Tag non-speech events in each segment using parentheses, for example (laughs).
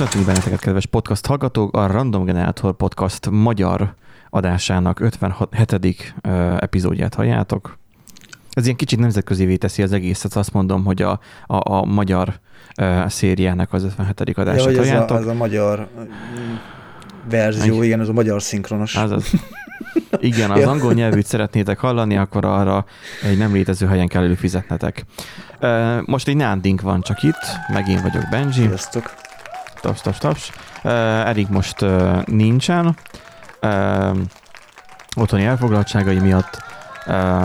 Köszöntünk benneteket, kedves podcast hallgatók, a Random Generator Podcast magyar adásának 57. epizódját halljátok. Ez ilyen kicsit nemzetközi teszi az egészet, azt mondom, hogy a, a, a magyar uh, szériának az 57. adását ja, halljátok. Ez a, ez a magyar verzió, Egy. igen, ez a magyar szinkronos. Az az. (laughs) Igen, az angol nyelvűt szeretnétek hallani, akkor arra egy nem létező helyen kell előfizetnetek. Most egy nándink van csak itt, meg én vagyok Benji. Sziasztok. Taps, taps, taps. Erik most nincsen. Otthoni elfoglaltságai miatt.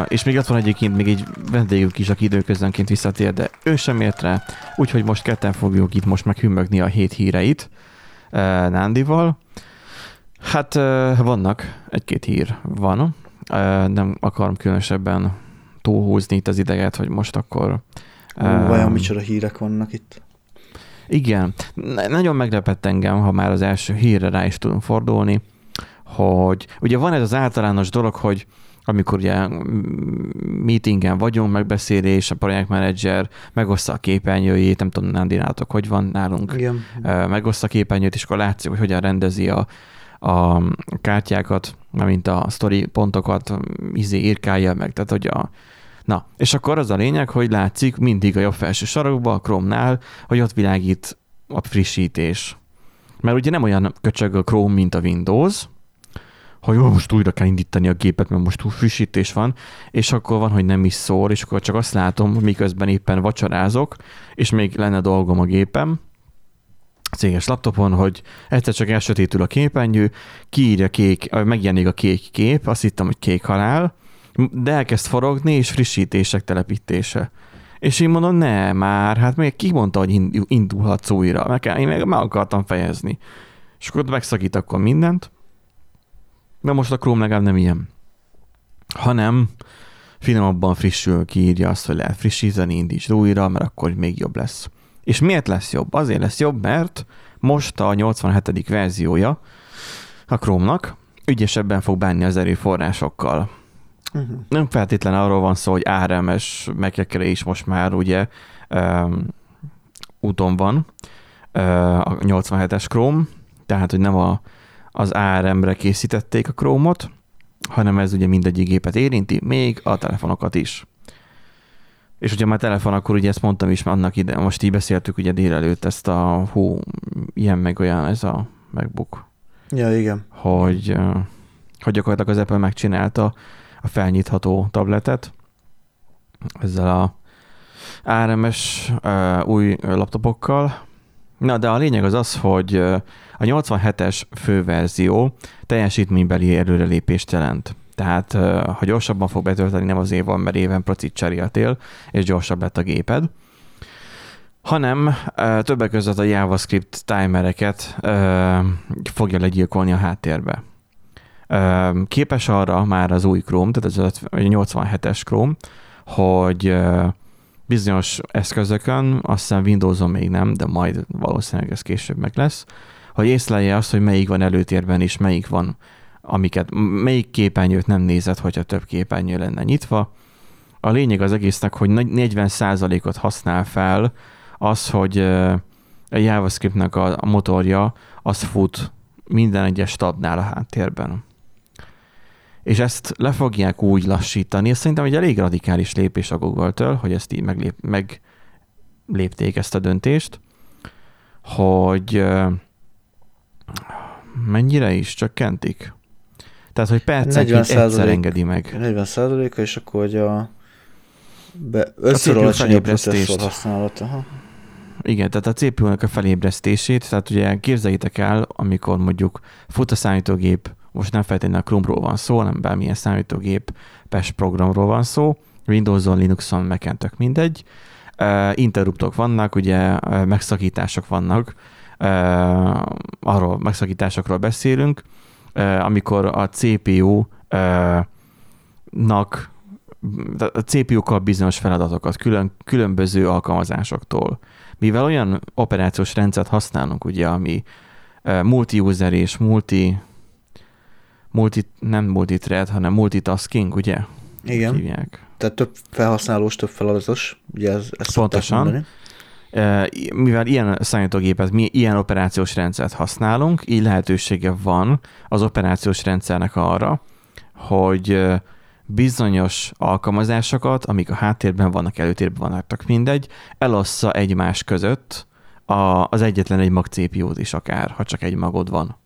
És még ott van egyébként még egy vendégünk is, aki időközönként visszatér, de ő sem ért rá. Úgyhogy most ketten fogjuk itt most meghümmögni a hét híreit Nándival. Hát vannak, egy-két hír van. Nem akarom különösebben túlhúzni itt az ideget, hogy most akkor... Uh, vajon micsoda hírek vannak itt? Igen. Nagyon meglepett engem, ha már az első hírre rá is tudunk fordulni, hogy ugye van ez az általános dolog, hogy amikor ugye meetingen vagyunk, megbeszélés, a projektmenedzser megoszta a képernyőjét, nem tudom, nem dinátok, hogy van nálunk, Igen. megoszta a képernyőt, és akkor látszik, hogy hogyan rendezi a, a kártyákat, mint a story pontokat, izé írkálja meg, tehát hogy a, Na, és akkor az a lényeg, hogy látszik mindig a jobb felső sarokban, a Chrome-nál, hogy ott világít a frissítés. Mert ugye nem olyan köcsög a Chrome, mint a Windows, hogy jó, most újra kell indítani a gépet, mert most túl frissítés van, és akkor van, hogy nem is szól, és akkor csak azt látom, miközben éppen vacsorázok, és még lenne dolgom a gépem, céges laptopon, hogy egyszer csak elsötétül a képernyő, kiírja kék, megjelenik a kék kép, azt hittem, hogy kék halál, de elkezd forogni, és frissítések telepítése. És én mondom, ne már, hát még ki mondta, hogy indulhatsz újra, meg, én meg, meg akartam fejezni. És akkor megszakít akkor mindent, de most a Chrome legalább nem ilyen. Hanem finomabban frissül, kiírja azt, hogy lehet frissíteni, indíts újra, mert akkor még jobb lesz. És miért lesz jobb? Azért lesz jobb, mert most a 87. verziója a Chrome-nak ügyesebben fog bánni az erőforrásokkal. Uh-huh. Nem feltétlen arról van szó, hogy ARMS mekekre is most már ugye um, úton van uh, a 87-es Chrome, tehát hogy nem a, az ARM-re készítették a Chrome-ot, hanem ez ugye mindegyik gépet érinti, még a telefonokat is. És hogyha már telefon, akkor ugye ezt mondtam is, annak ide, most így beszéltük ugye délelőtt ezt a hú, ilyen meg olyan ez a MacBook. Ja, igen. Hogy, hogy gyakorlatilag az Apple megcsinálta a felnyitható tabletet ezzel a ARMS uh, új laptopokkal. Na, de a lényeg az az, hogy a 87-es főverzió teljesítménybeli előrelépést jelent. Tehát, ha gyorsabban fog betölteni, nem azért van, mert éven procit cseréltél, és gyorsabb lett a géped, hanem többek között a JavaScript timereket fogja legyilkolni a háttérbe. Képes arra már az új Chrome, tehát az 87-es Chrome, hogy bizonyos eszközökön, azt hiszem Windows-on még nem, de majd valószínűleg ez később meg lesz, hogy észlelje azt, hogy melyik van előtérben és melyik van, amiket, melyik képernyőt nem nézett, hogyha több képernyő lenne nyitva. A lényeg az egésznek, hogy 40%-ot használ fel az, hogy a JavaScriptnek a motorja az fut minden egyes tabnál a háttérben és ezt le fogják úgy lassítani. Ez szerintem egy elég radikális lépés a Google-től, hogy ezt így meglép, meglépték ezt a döntést, hogy mennyire is csökkentik. Tehát, hogy percenként egyszer engedi meg. 40 százaléka, és akkor hogy a be, összör alacsonyabb használat. Aha. Igen, tehát a CPU-nak a felébresztését, tehát ugye képzeljétek el, amikor mondjuk fut a számítógép most nem feltétlenül a Chrome-ról van szó, hanem bármilyen számítógép PES programról van szó, Windows-on, Linux-on, Mac-en tök mindegy. Interruptok vannak, ugye megszakítások vannak, arról megszakításokról beszélünk, amikor a CPU-nak a CPU kap bizonyos feladatokat külön, különböző alkalmazásoktól. Mivel olyan operációs rendszert használunk, ugye, ami multi-user és multi multi, nem multithread, hanem multitasking, ugye? Igen. Hívják. Tehát több felhasználós, több feladatos, ugye ez, ez Pontosan. mivel ilyen számítógépet, mi ilyen operációs rendszert használunk, így lehetősége van az operációs rendszernek arra, hogy bizonyos alkalmazásokat, amik a háttérben vannak, előtérben vannak, mindegy, elossza egymás között az egyetlen egy mag CPU-t is akár, ha csak egy magod van.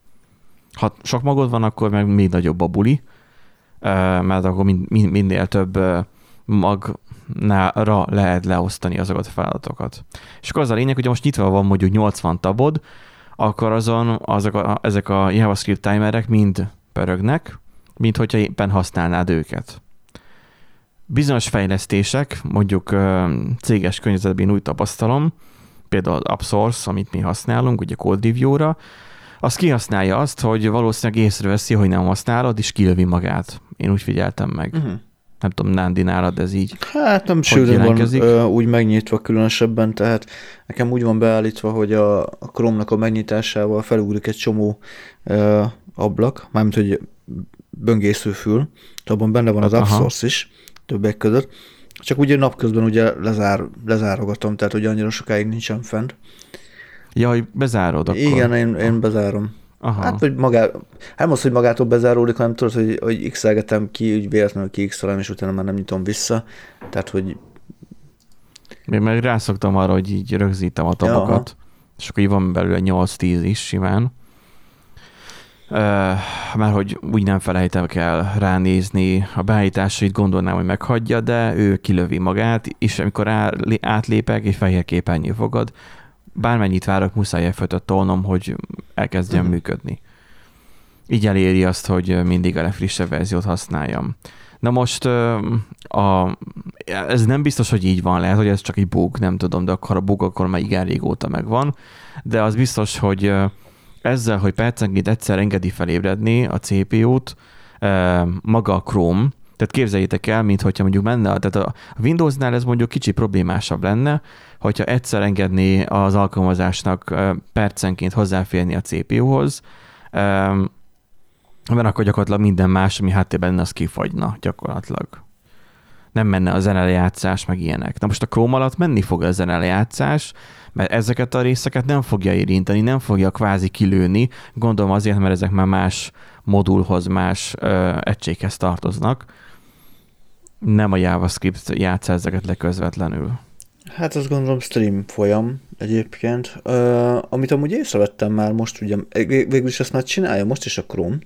Ha sok magod van, akkor meg még nagyobb a buli, mert akkor minél több magra lehet leosztani azokat a feladatokat. És akkor az a lényeg, hogy most nyitva van mondjuk 80 tabod, akkor azon azok a, ezek a JavaScript timerek mind pörögnek, mint hogyha éppen használnád őket. Bizonyos fejlesztések, mondjuk céges környezetben úgy tapasztalom, például az AppSource, amit mi használunk, ugye Code Review-ra, az kihasználja azt, hogy valószínűleg észreveszi, hogy nem használod, és kilövi magát. Én úgy figyeltem meg. Uh-huh. Nem tudom, Nándi nálad ez így. Hát nem sűrűn van ö, úgy megnyitva különösebben, tehát nekem úgy van beállítva, hogy a, a Chrome-nak a megnyitásával felugrik egy csomó ö, ablak, mármint, hogy böngészőfül, abban benne van az AppSource is, többek között. Csak ugye napközben ugye lezár, lezárogatom, tehát hogy annyira sokáig nincsen fent. Ja, hogy bezárod akkor. Igen, én, én bezárom. Aha. Hát, hogy magá, nem az, hogy magától bezáródik, hanem tudod, hogy, hogy x ki, úgy véletlenül ki x és utána már nem nyitom vissza. Tehát, hogy... Én meg rászoktam arra, hogy így rögzítem a tabokat, ja, és akkor így van belőle 8-10 is simán. Már hogy úgy nem felejtek el ránézni a beállításait, gondolnám, hogy meghagyja, de ő kilövi magát, és amikor átlépek, egy fehér képernyő fogad, bármennyit várok, muszáj effort tolnom, hogy elkezdjen uh-huh. működni. Így eléri azt, hogy mindig a legfrissebb verziót használjam. Na most a, ez nem biztos, hogy így van, lehet, hogy ez csak egy bug, nem tudom, de akkor a bug akkor már igen régóta megvan, de az biztos, hogy ezzel, hogy percenként egyszer engedi felébredni a CPU-t, maga a Chrome, tehát képzeljétek el, mint hogyha mondjuk menne, tehát a Windowsnál ez mondjuk kicsi problémásabb lenne, hogyha egyszer engedné az alkalmazásnak percenként hozzáférni a CPU-hoz, mert akkor gyakorlatilag minden más, ami háttérben lenne, az kifagyna gyakorlatilag. Nem menne a zenelejátszás, meg ilyenek. Na most a Chrome alatt menni fog a zenelejátszás, mert ezeket a részeket nem fogja érinteni, nem fogja kvázi kilőni, gondolom azért, mert ezek már más modulhoz, más ö, egységhez tartoznak. Nem a JavaScript játsz ezeket le közvetlenül. Hát azt gondolom stream folyam egyébként. Uh, amit amúgy észrevettem már most, ugye végül is ezt már csinálja most is a Chrome.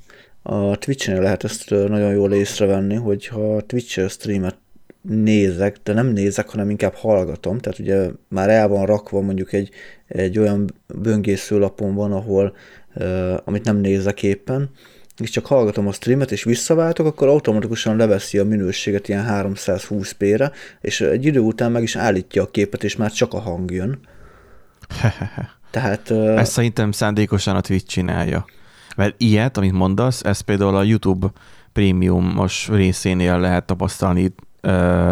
A Twitch-nél lehet ezt nagyon jól észrevenni, hogy ha Twitch streamet nézek, de nem nézek, hanem inkább hallgatom, tehát ugye már el van rakva mondjuk egy, egy olyan böngésző lapon van, ahol uh, amit nem nézek éppen, és csak hallgatom a streamet, és visszaváltok, akkor automatikusan leveszi a minőséget ilyen 320p-re, és egy idő után meg is állítja a képet, és már csak a hang jön. (laughs) Tehát... Ezt szerintem szándékosan a Twitch csinálja. Mert ilyet, amit mondasz, ez például a YouTube prémiumos részénél lehet tapasztalni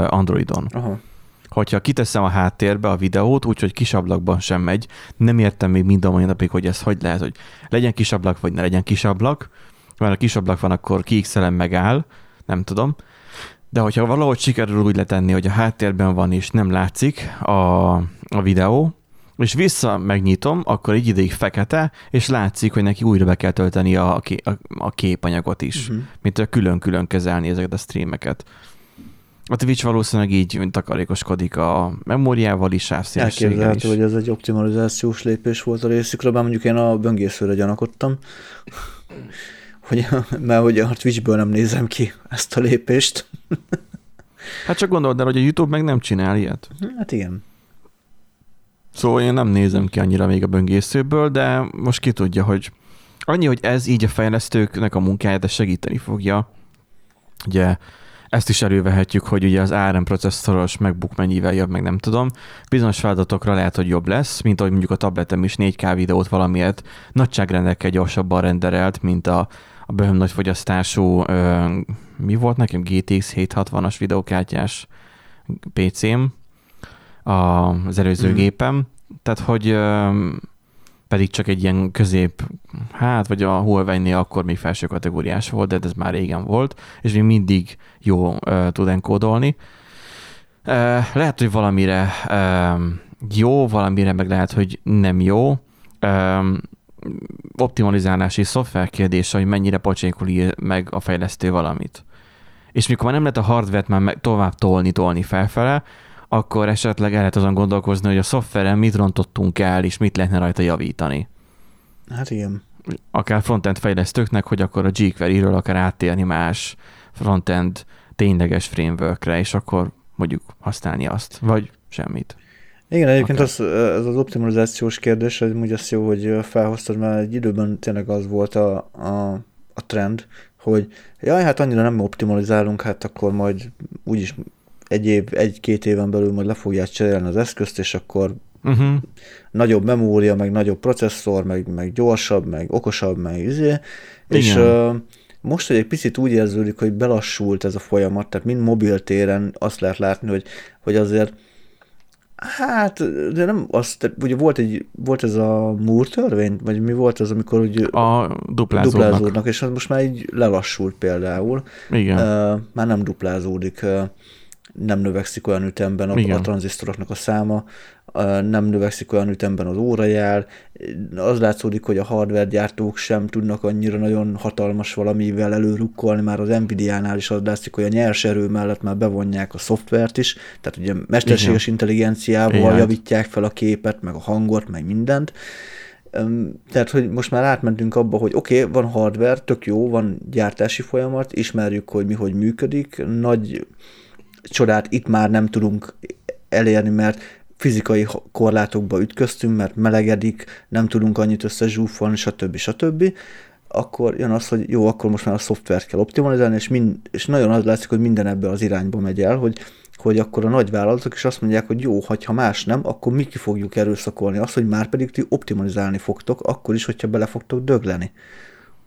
Androidon. Aha. Hogyha kiteszem a háttérbe a videót, úgyhogy kis ablakban sem megy, nem értem még mind a mai napig, hogy ez hogy lehet, hogy legyen kis ablak, vagy ne legyen kis ablak, mert a kis ablak van, akkor kiixelem megáll, nem tudom. De hogyha valahogy sikerül úgy letenni, hogy a háttérben van és nem látszik a, a videó, és vissza megnyitom, akkor egy ideig fekete, és látszik, hogy neki újra be kell tölteni a, a, a képanyagot is, uh-huh. mint külön-külön kezelni ezeket a streameket. A Twitch valószínűleg így takarékoskodik a memóriával is, Elképzelhető, hogy ez egy optimalizációs lépés volt a részükről, bár mondjuk én a böngészőre gyanakodtam hogy, (laughs) mert hogy a Twitchből nem nézem ki ezt a lépést. (laughs) Hát csak gondold el, hogy a YouTube meg nem csinál ilyet. Hát igen. Szóval én nem nézem ki annyira még a böngészőből, de most ki tudja, hogy annyi, hogy ez így a fejlesztőknek a munkáját segíteni fogja. Ugye ezt is elővehetjük, hogy ugye az ARM processzoros MacBook mennyivel jobb, meg nem tudom. Bizonyos feladatokra lehet, hogy jobb lesz, mint ahogy mondjuk a tabletem is 4K videót valamiért nagyságrendekkel gyorsabban renderelt, mint a a bőhöm nagy fogyasztású, ö, mi volt nekem? GTX 760-as videókártyás PC-m az előző mm. gépem, tehát hogy ö, pedig csak egy ilyen közép, hát vagy a Huawei-nél akkor még felső kategóriás volt, de ez már régen volt, és még mindig jó ö, tud enkódolni. Ö, lehet, hogy valamire ö, jó, valamire meg lehet, hogy nem jó. Um, optimalizálási szoftver kérdése, hogy mennyire pocsékul ír meg a fejlesztő valamit. És mikor már nem lehet a hardware már tovább tolni, tolni felfele, akkor esetleg el lehet azon gondolkozni, hogy a szoftveren mit rontottunk el, és mit lehetne rajta javítani. Hát igen. Akár frontend fejlesztőknek, hogy akkor a jQuery-ről akár áttérni más frontend tényleges frameworkre, és akkor mondjuk használni azt, vagy semmit. Igen, egyébként okay. az, ez az optimalizációs kérdés, ez úgy az jó, hogy felhoztad, mert egy időben tényleg az volt a, a, a trend, hogy jaj, hát annyira nem optimalizálunk, hát akkor majd úgyis egy év, egy-két éven belül majd le fogják cserélni az eszközt, és akkor uh-huh. nagyobb memória, meg nagyobb processzor, meg, meg gyorsabb, meg okosabb, meg izé. És uh, most, hogy egy picit úgy érződik, hogy belassult ez a folyamat, tehát mind mobiltéren azt lehet látni, hogy, hogy azért Hát, de nem azt, ugye volt, egy, volt ez a Moore törvény, vagy mi volt az, amikor úgy a duplázódnak. duplázódnak, és az most már így lelassult például. Igen. Uh, már nem duplázódik, uh, nem növekszik olyan ütemben a, a tranzisztoroknak a száma, nem növekszik olyan ütemben az órajel, az látszódik, hogy a hardware gyártók sem tudnak annyira nagyon hatalmas valamivel előrukkolni, már az Nvidia-nál is az látszik, hogy a nyers erő mellett már bevonják a szoftvert is, tehát ugye mesterséges Igen. intelligenciával Igen. javítják fel a képet, meg a hangot, meg mindent, tehát, hogy most már átmentünk abba, hogy oké, okay, van hardware, tök jó, van gyártási folyamat, ismerjük, hogy mi hogy működik, nagy csodát itt már nem tudunk elérni, mert fizikai korlátokba ütköztünk, mert melegedik, nem tudunk annyit összezsúfolni, stb. stb. Akkor jön az, hogy jó, akkor most már a szoftvert kell optimalizálni, és, mind, és nagyon az látszik, hogy minden ebbe az irányba megy el, hogy, hogy akkor a nagyvállalatok is azt mondják, hogy jó, ha más nem, akkor mi ki fogjuk erőszakolni azt, hogy már pedig ti optimalizálni fogtok, akkor is, hogyha bele fogtok dögleni.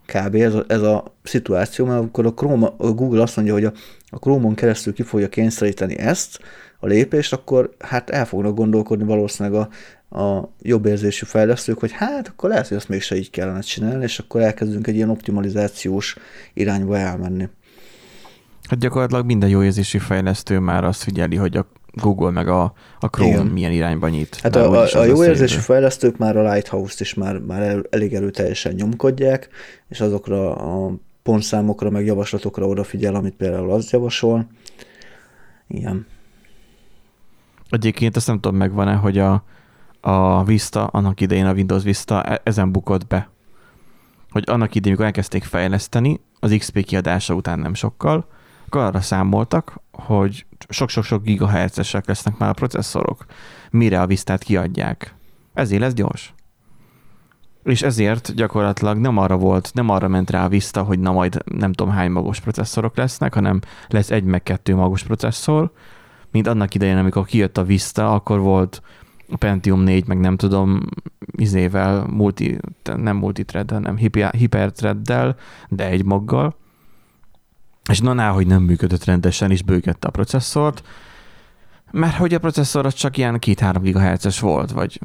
Kb. ez a, ez a szituáció, mert akkor a, Chrome, a Google azt mondja, hogy a, a Chrome-on keresztül ki fogja kényszeríteni ezt, a lépést, akkor hát el fognak gondolkodni valószínűleg a, a jobb érzésű fejlesztők, hogy hát akkor lehet, hogy azt mégse így kellene csinálni, és akkor elkezdünk egy ilyen optimalizációs irányba elmenni. Hát gyakorlatilag minden jó érzésű fejlesztő már azt figyeli, hogy a Google meg a, a Chrome Igen. milyen irányba nyit. Hát a, a, a jó érzésű fejlesztők már a Lighthouse-t is már, már el, elég erőteljesen nyomkodják, és azokra a pontszámokra, meg javaslatokra odafigyel, amit például az javasol. Igen. Egyébként azt nem tudom, megvan-e, hogy a, a Vista, annak idején a Windows Vista e, ezen bukott be. Hogy annak idején, amikor elkezdték fejleszteni, az XP kiadása után nem sokkal, akkor arra számoltak, hogy sok-sok-sok gigahertzesek lesznek már a processzorok, mire a Vistát kiadják. Ezért lesz gyors. És ezért gyakorlatilag nem arra volt, nem arra ment rá a Vista, hogy na majd nem tudom hány magos processzorok lesznek, hanem lesz egy meg kettő magos processzor, mint annak idején, amikor kijött a Vista, akkor volt a Pentium 4, meg nem tudom, izével, multi, nem multithread, hanem hiperthreaddel, de egy maggal, és na, hogy nem működött rendesen, és bőgette a processzort, mert hogy a processzor az csak ilyen 2-3 GHz-es volt, vagy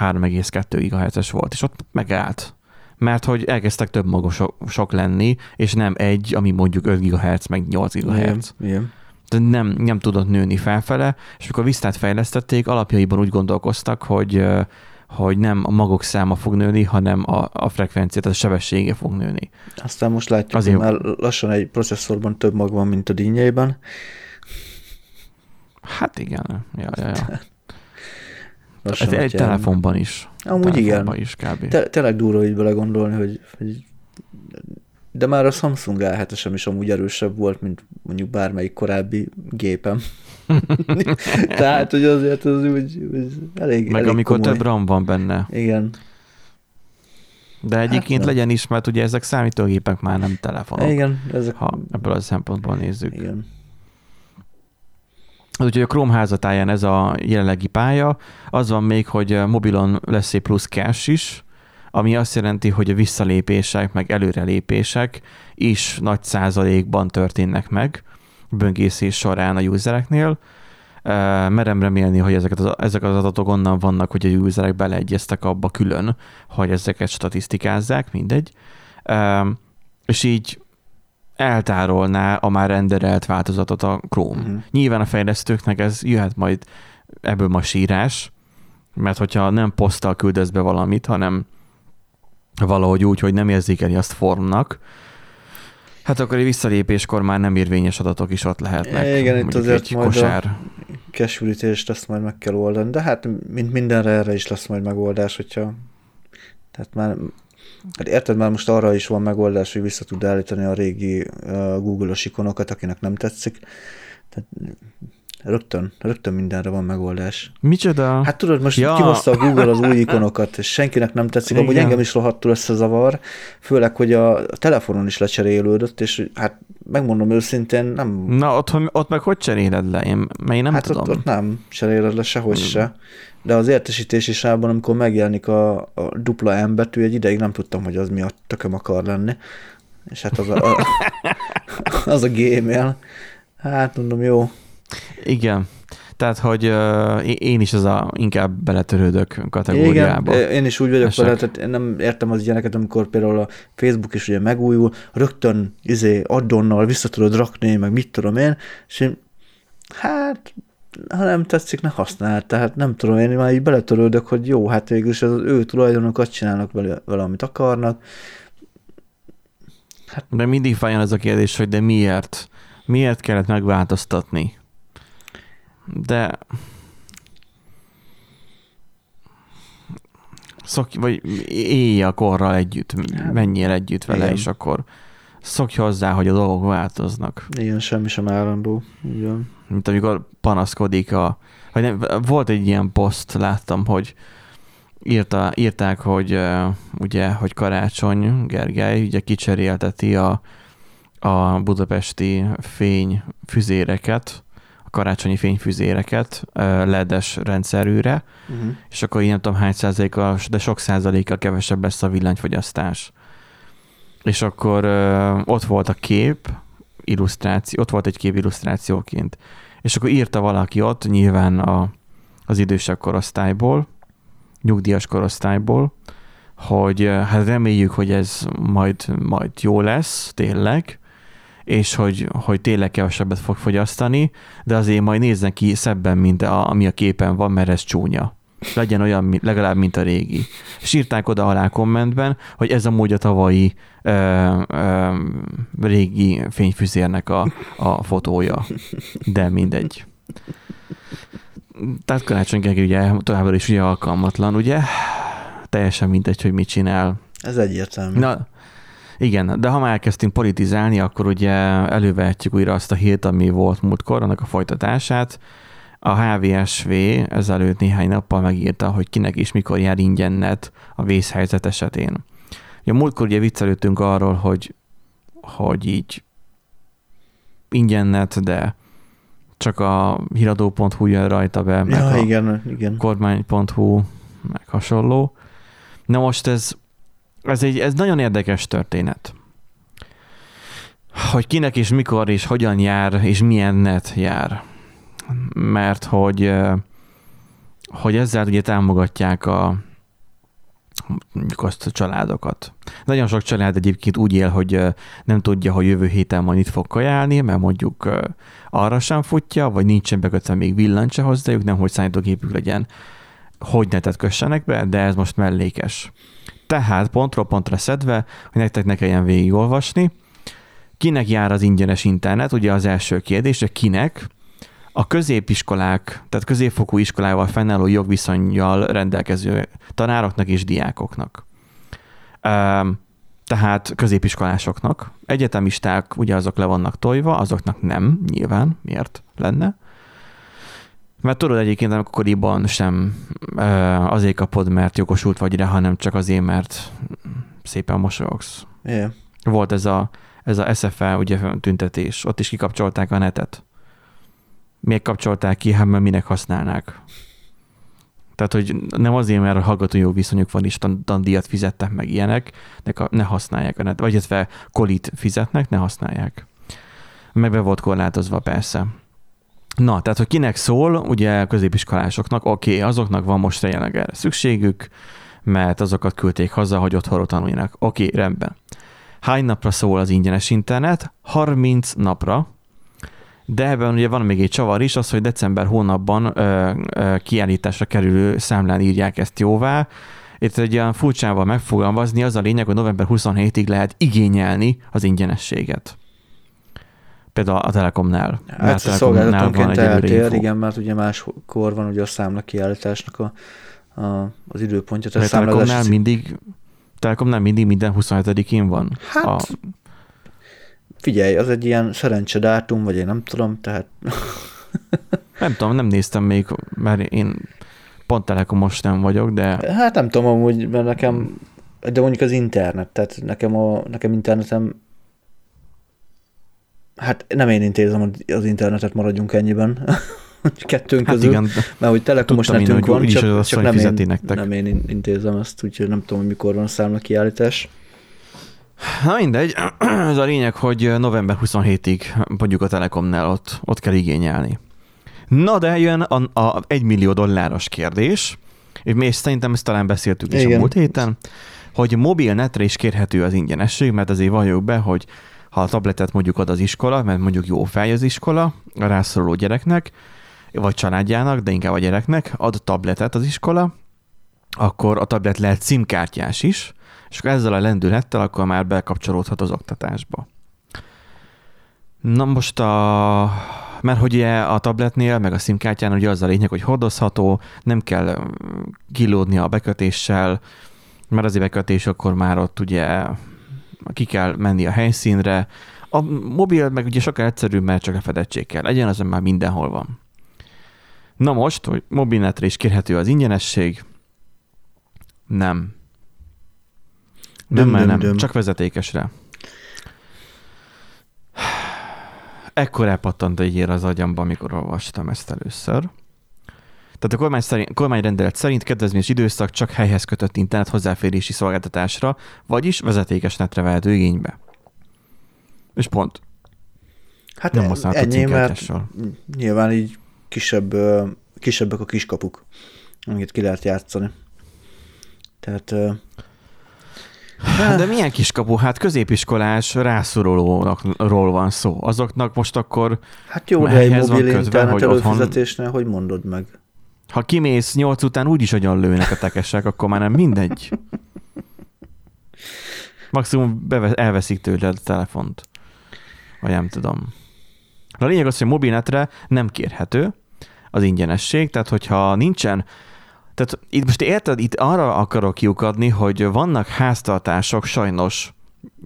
3,2 GHz-es volt, és ott megállt. Mert hogy elkezdtek több magosok lenni, és nem egy, ami mondjuk 5 GHz, meg 8 GHz. Igen, igen de nem, nem tudott nőni felfele, és amikor Vistát fejlesztették, alapjaiban úgy gondolkoztak, hogy hogy nem a magok száma fog nőni, hanem a, a frekvencia, tehát a sebessége fog nőni. Aztán most látjuk, Azért... hogy már lassan egy processzorban több mag van, mint a dinnyeiben. Hát igen. Ja, ja, ja. Lassan, egy telefonban is. Amúgy telefonban igen. Is kb. Te, tényleg durva így belegondolni, hogy, hogy de már a Samsung a 7 is amúgy erősebb volt, mint mondjuk bármelyik korábbi gépem. (laughs) Tehát, hogy azért az úgy, úgy elég Meg elég amikor komoly. több RAM van benne. Igen. De egyébként hát legyen is, mert ugye ezek számítógépek már nem telefonok. Igen. Ezek... Ha ebből a szempontból nézzük. Igen. Úgyhogy a Chrome házatáján ez a jelenlegi pálya. Az van még, hogy mobilon lesz egy plusz cache is, ami azt jelenti, hogy a visszalépések, meg előrelépések is nagy százalékban történnek meg böngészés során a usereknél. Merem remélni, hogy ezeket az, ezek az adatok onnan vannak, hogy a userek beleegyeztek abba külön, hogy ezeket statisztikázzák, mindegy. És így eltárolná a már renderelt változatot a Chrome. Uh-huh. Nyilván a fejlesztőknek ez jöhet majd ebből ma sírás, Mert hogyha nem poszttal küldesz be valamit, hanem valahogy úgy, hogy nem érzékeli azt formnak, hát akkor egy visszalépéskor már nem érvényes adatok is ott lehetnek. Igen, itt azért egy majd kosár. a azt majd meg kell oldani, de hát mint mindenre erre is lesz majd megoldás, hogyha tehát már Hát érted, már most arra is van megoldás, hogy vissza tud állítani a régi uh, Google-os ikonokat, akinek nem tetszik. Tehát rögtön, rögtön mindenre van megoldás. Micsoda? Hát tudod, most Ja. kihozta a Google az új ikonokat, és senkinek nem tetszik. Amúgy engem is rohadtul összezavar, főleg, hogy a telefonon is lecserélődött, és hát megmondom őszintén, nem... Na, ott, ott meg hogy cseréled le? Én, mert én nem hát tudom. Ott, ott nem cseréled le sehogy Hmm. se. De az értesítési sávban, amikor megjelenik a, a dupla M betű, egy ideig nem tudtam, hogy az mi a tököm akar lenni. És hát az a, a, (laughs) az a Gmail. Hát mondom, jó. Igen. Tehát, hogy uh, én is az a inkább beletörődök kategóriába. Igen, én is úgy vagyok Esek. vele, tehát én nem értem az ilyeneket, amikor például a Facebook is ugye megújul, rögtön izé addonnal vissza tudod rakni, meg mit tudom én, és én, hát ha nem tetszik, ne használd. Tehát nem tudom, én már így beletörődök, hogy jó, hát végül is az ő tulajdonokat csinálnak vele, vele amit akarnak. De mindig feljön az a kérdés, hogy de miért? Miért kellett megváltoztatni? De szokj, vagy élj a korral együtt, menjél együtt vele, Igen. és akkor szokj hozzá, hogy a dolgok változnak. Igen, semmi sem állandó. Igen. Mint amikor panaszkodik a... Vagy nem, volt egy ilyen poszt, láttam, hogy írta, írták, hogy uh, ugye, hogy Karácsony Gergely ugye kicserélteti a, a budapesti fényfüzéreket, a karácsonyi fényfüzéreket ledes rendszerűre, Uh-huh. és akkor így nem tudom hány százalékkal, de sok százalékkal kevesebb lesz a villanyfogyasztás. És akkor ö, ott volt a kép, illusztráció, ott volt egy kép illusztrációként, és akkor írta valaki ott, nyilván a, az idősebb korosztályból, nyugdíjas korosztályból, hogy hát reméljük, hogy ez majd, majd jó lesz, tényleg, és hogy, hogy tényleg kevesebbet fog fogyasztani, de azért majd nézzen ki szebben, mint a, ami a képen van, mert ez csúnya. Legyen olyan, legalább, mint a régi. És írták oda alá kommentben, hogy ez amúgy a tavalyi ö, ö, régi fényfüzérnek a, a fotója. De mindegy. Tehát Karácsony Gergely ugye továbbra is ugye alkalmatlan, ugye? Teljesen mindegy, hogy mit csinál. Ez egyértelmű. Na, igen, de ha már elkezdtünk politizálni, akkor ugye elővehetjük újra azt a hírt, ami volt múltkor, annak a folytatását. A HVSV ezelőtt néhány nappal megírta, hogy kinek és mikor jár ingyen net a vészhelyzet esetén. Ugye múltkor ugye viccelődtünk arról, hogy, hogy így ingyen net, de csak a híradó.hu jön rajta be, meg ja, a igen, igen. kormány.hu, meg hasonló. Na most ez, ez egy ez nagyon érdekes történet. Hogy kinek és mikor és hogyan jár, és milyen net jár. Mert hogy, hogy ezzel ugye támogatják a azt a családokat. Nagyon sok család egyébként úgy él, hogy nem tudja, hogy jövő héten majd itt fog kajálni, mert mondjuk arra sem futja, vagy nincsen bekötve még villany se hozzájuk, nem hogy számítógépük legyen, hogy netet kössenek be, de ez most mellékes. Tehát pontról pontra szedve, hogy nektek ne kelljen végigolvasni, kinek jár az ingyenes internet, ugye az első kérdés, hogy kinek, a középiskolák, tehát középfokú iskolával fennálló jogviszonyjal rendelkező tanároknak és diákoknak. Tehát középiskolásoknak. Egyetemisták ugye azok le vannak tojva, azoknak nem, nyilván, miért lenne. Mert tudod egyébként akkoriban sem azért kapod, mert jogosult vagy rá, hanem csak azért, mert szépen mosolyogsz. Igen. Volt ez a, ez a SFL ugye tüntetés, ott is kikapcsolták a netet. Miért kapcsolták ki? Hát mert minek használnák. Tehát, hogy nem azért, mert a hallgató jó viszonyuk van, és tan- tandíjat fizettek meg ilyenek, ka- ne használják a net, vagy illetve kolit fizetnek, ne használják. Meg be volt korlátozva persze. Na, tehát, hogy kinek szól, ugye középiskolásoknak, oké, okay, azoknak van most jelenleg erre szükségük, mert azokat küldték haza, hogy otthonról tanuljanak. Oké, okay, rendben. Hány napra szól az ingyenes internet? 30 napra, De ebben ugye van még egy csavar is, az, hogy december hónapban ö, ö, kiállításra kerülő számlán írják ezt jóvá. Itt egy olyan furcsával megfogalmazni, az a lényeg, hogy november 27-ig lehet igényelni az ingyenességet. Például a Telekomnál. Hát a szolgáltatónként eltér, igen, mert ugye máskor van ugye a számla kiállításnak a, a, az időpontja. Tehát a Telekomnál mindig, Telekomnál mindig minden 27-én van? Hát, a... figyelj, az egy ilyen szerencsedátum, vagy én nem tudom, tehát... (laughs) nem tudom, nem néztem még, mert én pont telekomos nem vagyok, de... Hát nem tudom amúgy, mert nekem, de mondjuk az internet, tehát nekem, a, nekem internetem Hát nem én intézem az internetet, maradjunk ennyiben. (laughs) Kettőnk hát közül, igen, mert hogy telekomos netünk én, van, csak, az csak nem, én, nektek. nem én intézem ezt, úgyhogy nem tudom, hogy mikor van a számla kiállítás. Na mindegy, (clears throat) ez a lényeg, hogy november 27-ig mondjuk a Telekomnál ott, ott kell igényelni. Na de jön a, a 1 millió dolláros kérdés, és szerintem ezt talán beszéltük is Igen. a múlt héten, hogy mobilnetre is kérhető az ingyenesség, mert azért valljuk be, hogy ha a tabletet mondjuk ad az iskola, mert mondjuk jó fej az iskola a rászoruló gyereknek, vagy családjának, de inkább a gyereknek, ad tabletet az iskola, akkor a tablet lehet SIM-kártyás is, és akkor ezzel a lendülettel akkor már bekapcsolódhat az oktatásba. Na most a... Mert hogy ugye a tabletnél, meg a SIM-kártyán ugye az a lényeg, hogy hordozható, nem kell kilódni a bekötéssel, mert az bekötés akkor már ott ugye ki kell menni a helyszínre. A mobil meg ugye sokkal egyszerűbb, mert csak a fedettség kell legyen, az már mindenhol van. Na most, hogy mobilnetre is kérhető az ingyenesség, nem. Nem, nem, nem, nem, csak vezetékesre. Ekkor elpattant egy ér az agyamba, amikor olvastam ezt először. Tehát a kormány szerint, kormányrendelet szerint kedvezményes időszak csak helyhez kötött internet hozzáférési szolgáltatásra, vagyis vezetékes netre vehető igénybe. És pont. Hát nem ennyi, mert nyilván így kisebb, kisebbek a kiskapuk, amit ki lehet játszani. Tehát de milyen kiskapu? Hát középiskolás rászorulókról van szó. Azoknak most akkor Hát jó, de egy mobil internet előfizetésnél, otthon... hogy mondod meg? Ha kimész nyolc után úgyis agyon lőnek a tekesek, akkor már nem mindegy. Maximum beve- elveszik tőle a telefont. Vagy nem tudom. A lényeg az, hogy mobilnetre nem kérhető az ingyenesség, tehát hogyha nincsen tehát itt most érted, itt arra akarok kiukadni, hogy vannak háztartások sajnos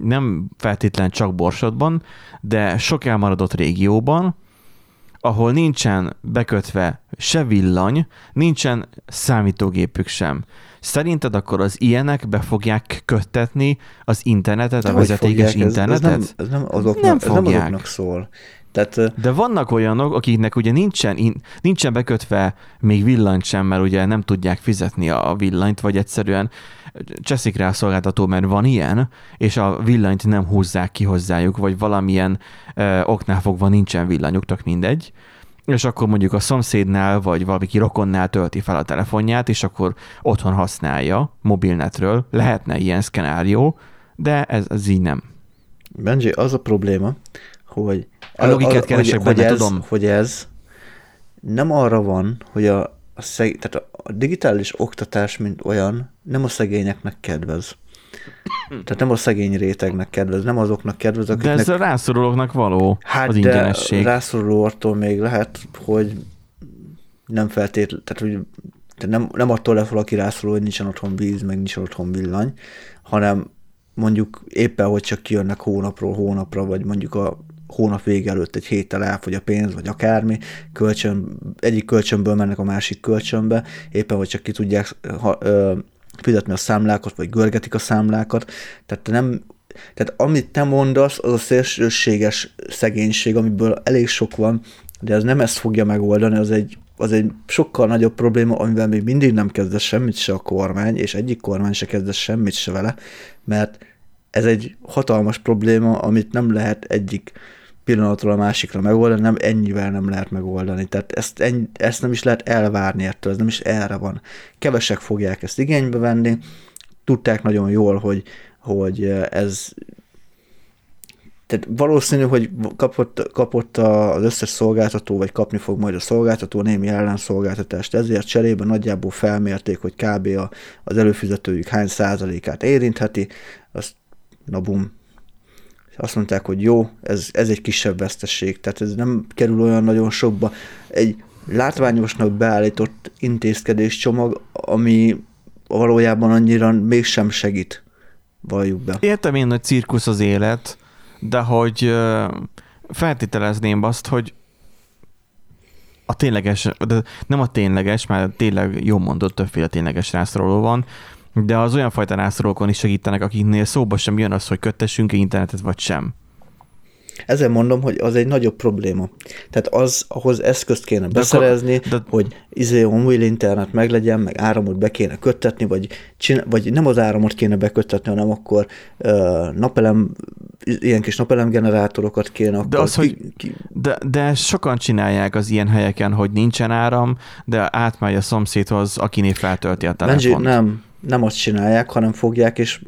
nem feltétlen csak Borsodban, de sok elmaradott régióban, ahol nincsen bekötve se villany, nincsen számítógépük sem. Szerinted akkor az ilyenek be fogják köttetni az internetet, De a vezetékes internetet? Ez, ez, nem, ez nem azoknak, nem, ez nem azoknak szól. Tehát, De vannak olyanok, akiknek ugye nincsen, nincsen bekötve még villanyt sem, mert ugye nem tudják fizetni a villanyt, vagy egyszerűen cseszik rá a szolgáltató, mert van ilyen, és a villanyt nem húzzák ki hozzájuk, vagy valamilyen ö, oknál fogva nincsen villanyuk, tök mindegy, és akkor mondjuk a szomszédnál, vagy valaki rokonnál tölti fel a telefonját, és akkor otthon használja mobilnetről. Lehetne ilyen szkenárió, de ez, ez így nem. Benji, az a probléma, hogy... A logikát keresek benne, hogy ez, tudom. Hogy ez nem arra van, hogy a, a, szeg, tehát a digitális oktatás, mint olyan, nem a szegényeknek kedvez. Tehát nem a szegény rétegnek kedvez, nem azoknak kedvez, akiknek... De ez a rászorulóknak való hát az ingyenesség. rászoruló még lehet, hogy nem feltétlenül, tehát hogy tehát nem, nem attól lesz valaki rászoruló, hogy nincsen otthon víz, meg nincsen otthon villany, hanem mondjuk éppen, hogy csak kijönnek hónapról hónapra, vagy mondjuk a hónap vége előtt egy héttel elfogy a pénz, vagy akármi, kölcsön, egyik kölcsönből mennek a másik kölcsönbe, éppen, hogy csak ki tudják ha, ö, fizetni a számlákat, vagy görgetik a számlákat, tehát nem, tehát amit te mondasz, az a szélsőséges szegénység, amiből elég sok van, de ez nem ezt fogja megoldani, az egy, az egy sokkal nagyobb probléma, amivel még mindig nem kezdett semmit se a kormány, és egyik kormány se kezdett semmit se vele, mert ez egy hatalmas probléma, amit nem lehet egyik pillanatról a másikra megoldani, nem ennyivel nem lehet megoldani. Tehát ezt, ennyi, ezt nem is lehet elvárni ettől, ez nem is erre van. Kevesek fogják ezt igénybe venni, tudták nagyon jól, hogy, hogy ez tehát valószínű, hogy kapott, kapott az összes szolgáltató, vagy kapni fog majd a szolgáltató némi ellenszolgáltatást, ezért cserébe nagyjából felmérték, hogy kb. A, az előfizetőjük hány százalékát érintheti, azt na bum, azt mondták, hogy jó, ez, ez egy kisebb veszteség, tehát ez nem kerül olyan nagyon sokba. Egy látványosnak beállított intézkedéscsomag, ami valójában annyira mégsem segít, valljuk be. Értem én, hogy cirkusz az élet, de hogy feltételezném azt, hogy a tényleges, de nem a tényleges, mert tényleg jó mondott, többféle tényleges rászoruló van, de az olyan fajta rászorulókon is segítenek, akiknél szóba sem jön az, hogy köttessünk internetet vagy sem. Ezzel mondom, hogy az egy nagyobb probléma. Tehát az, ahhoz eszközt kéne beszerezni, de, de, hogy izé on internet meglegyen, meg áramot be kéne köttetni, vagy, csin, vagy nem az áramot kéne beköttetni, hanem akkor uh, napelem, ilyen kis napelem generátorokat kéne. Akkor de, az, ki, hogy, ki... De, de sokan csinálják az ilyen helyeken, hogy nincsen áram, de átmegy a szomszédhoz, akinél feltölti a telefont. Benji, nem, nem azt csinálják, hanem fogják és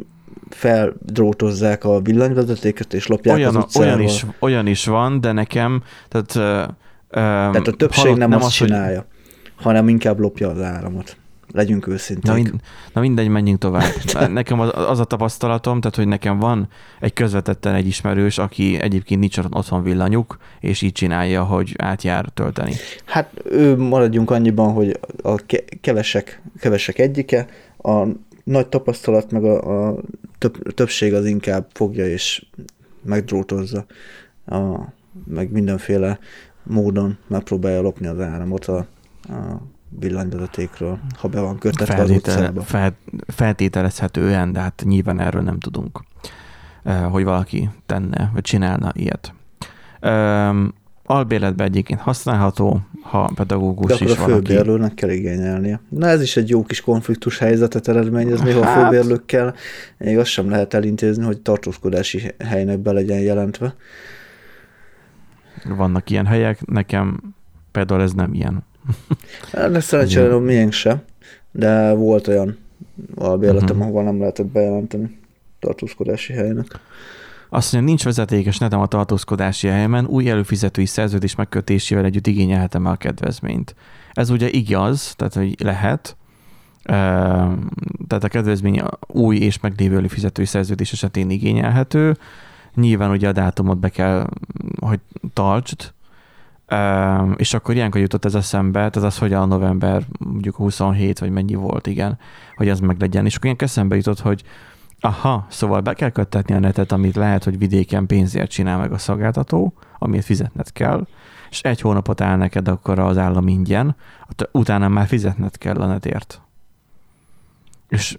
feldrótozzák a villanyvezetéket, és lopják olyan, az utcával. Olyan is, olyan is van, de nekem, tehát... Uh, tehát a többség nem, nem azt az, csinálja, hogy... hanem inkább lopja az áramot. Legyünk őszinték. Na, mind, na mindegy, menjünk tovább. (laughs) Nekem az, az a tapasztalatom, tehát hogy nekem van egy közvetetten egy ismerős, aki egyébként nincs otthon villanyuk, és így csinálja, hogy átjár tölteni. Hát ő maradjunk annyiban, hogy a kevesek, kevesek egyike, a nagy tapasztalat, meg a, a több, többség az inkább fogja és megdrótozza, a, meg mindenféle módon megpróbálja lopni az áramot a, a villanyvezetékről, ha be van kötetve Feltétele, az utcába. Fel, feltételezhetően, de hát nyilván erről nem tudunk, eh, hogy valaki tenne, vagy csinálna ilyet. Albéletben egyébként használható, ha pedagógus De akkor is a főbérlőnek kell igényelnie. Na ez is egy jó kis konfliktus helyzetet eredményez, hát... a főbérlőkkel még azt sem lehet elintézni, hogy tartózkodási helynek be legyen jelentve. Vannak ilyen helyek, nekem például ez nem ilyen. Hát, de szerencsére miénk se, de volt olyan albérletem, uh-huh. ahol nem lehetett bejelenteni tartózkodási helynek. Azt mondja, nincs vezetékes netem a tartózkodási helyemen, új előfizetői szerződés megkötésével együtt igényelhetem el a kedvezményt. Ez ugye igaz, tehát hogy lehet, tehát a kedvezmény új és meglévő előfizetői szerződés esetén igényelhető. Nyilván ugye a dátumot be kell, hogy tartsd, és akkor ilyenkor jutott ez eszembe, tehát az, hogy a november mondjuk 27 vagy mennyi volt, igen, hogy az meg legyen. És akkor ilyen eszembe jutott, hogy Aha, szóval be kell köttetni a netet, amit lehet, hogy vidéken pénzért csinál meg a szolgáltató, amit fizetned kell, és egy hónapot áll neked akkor az állam ingyen, utána már fizetned kell a netért. És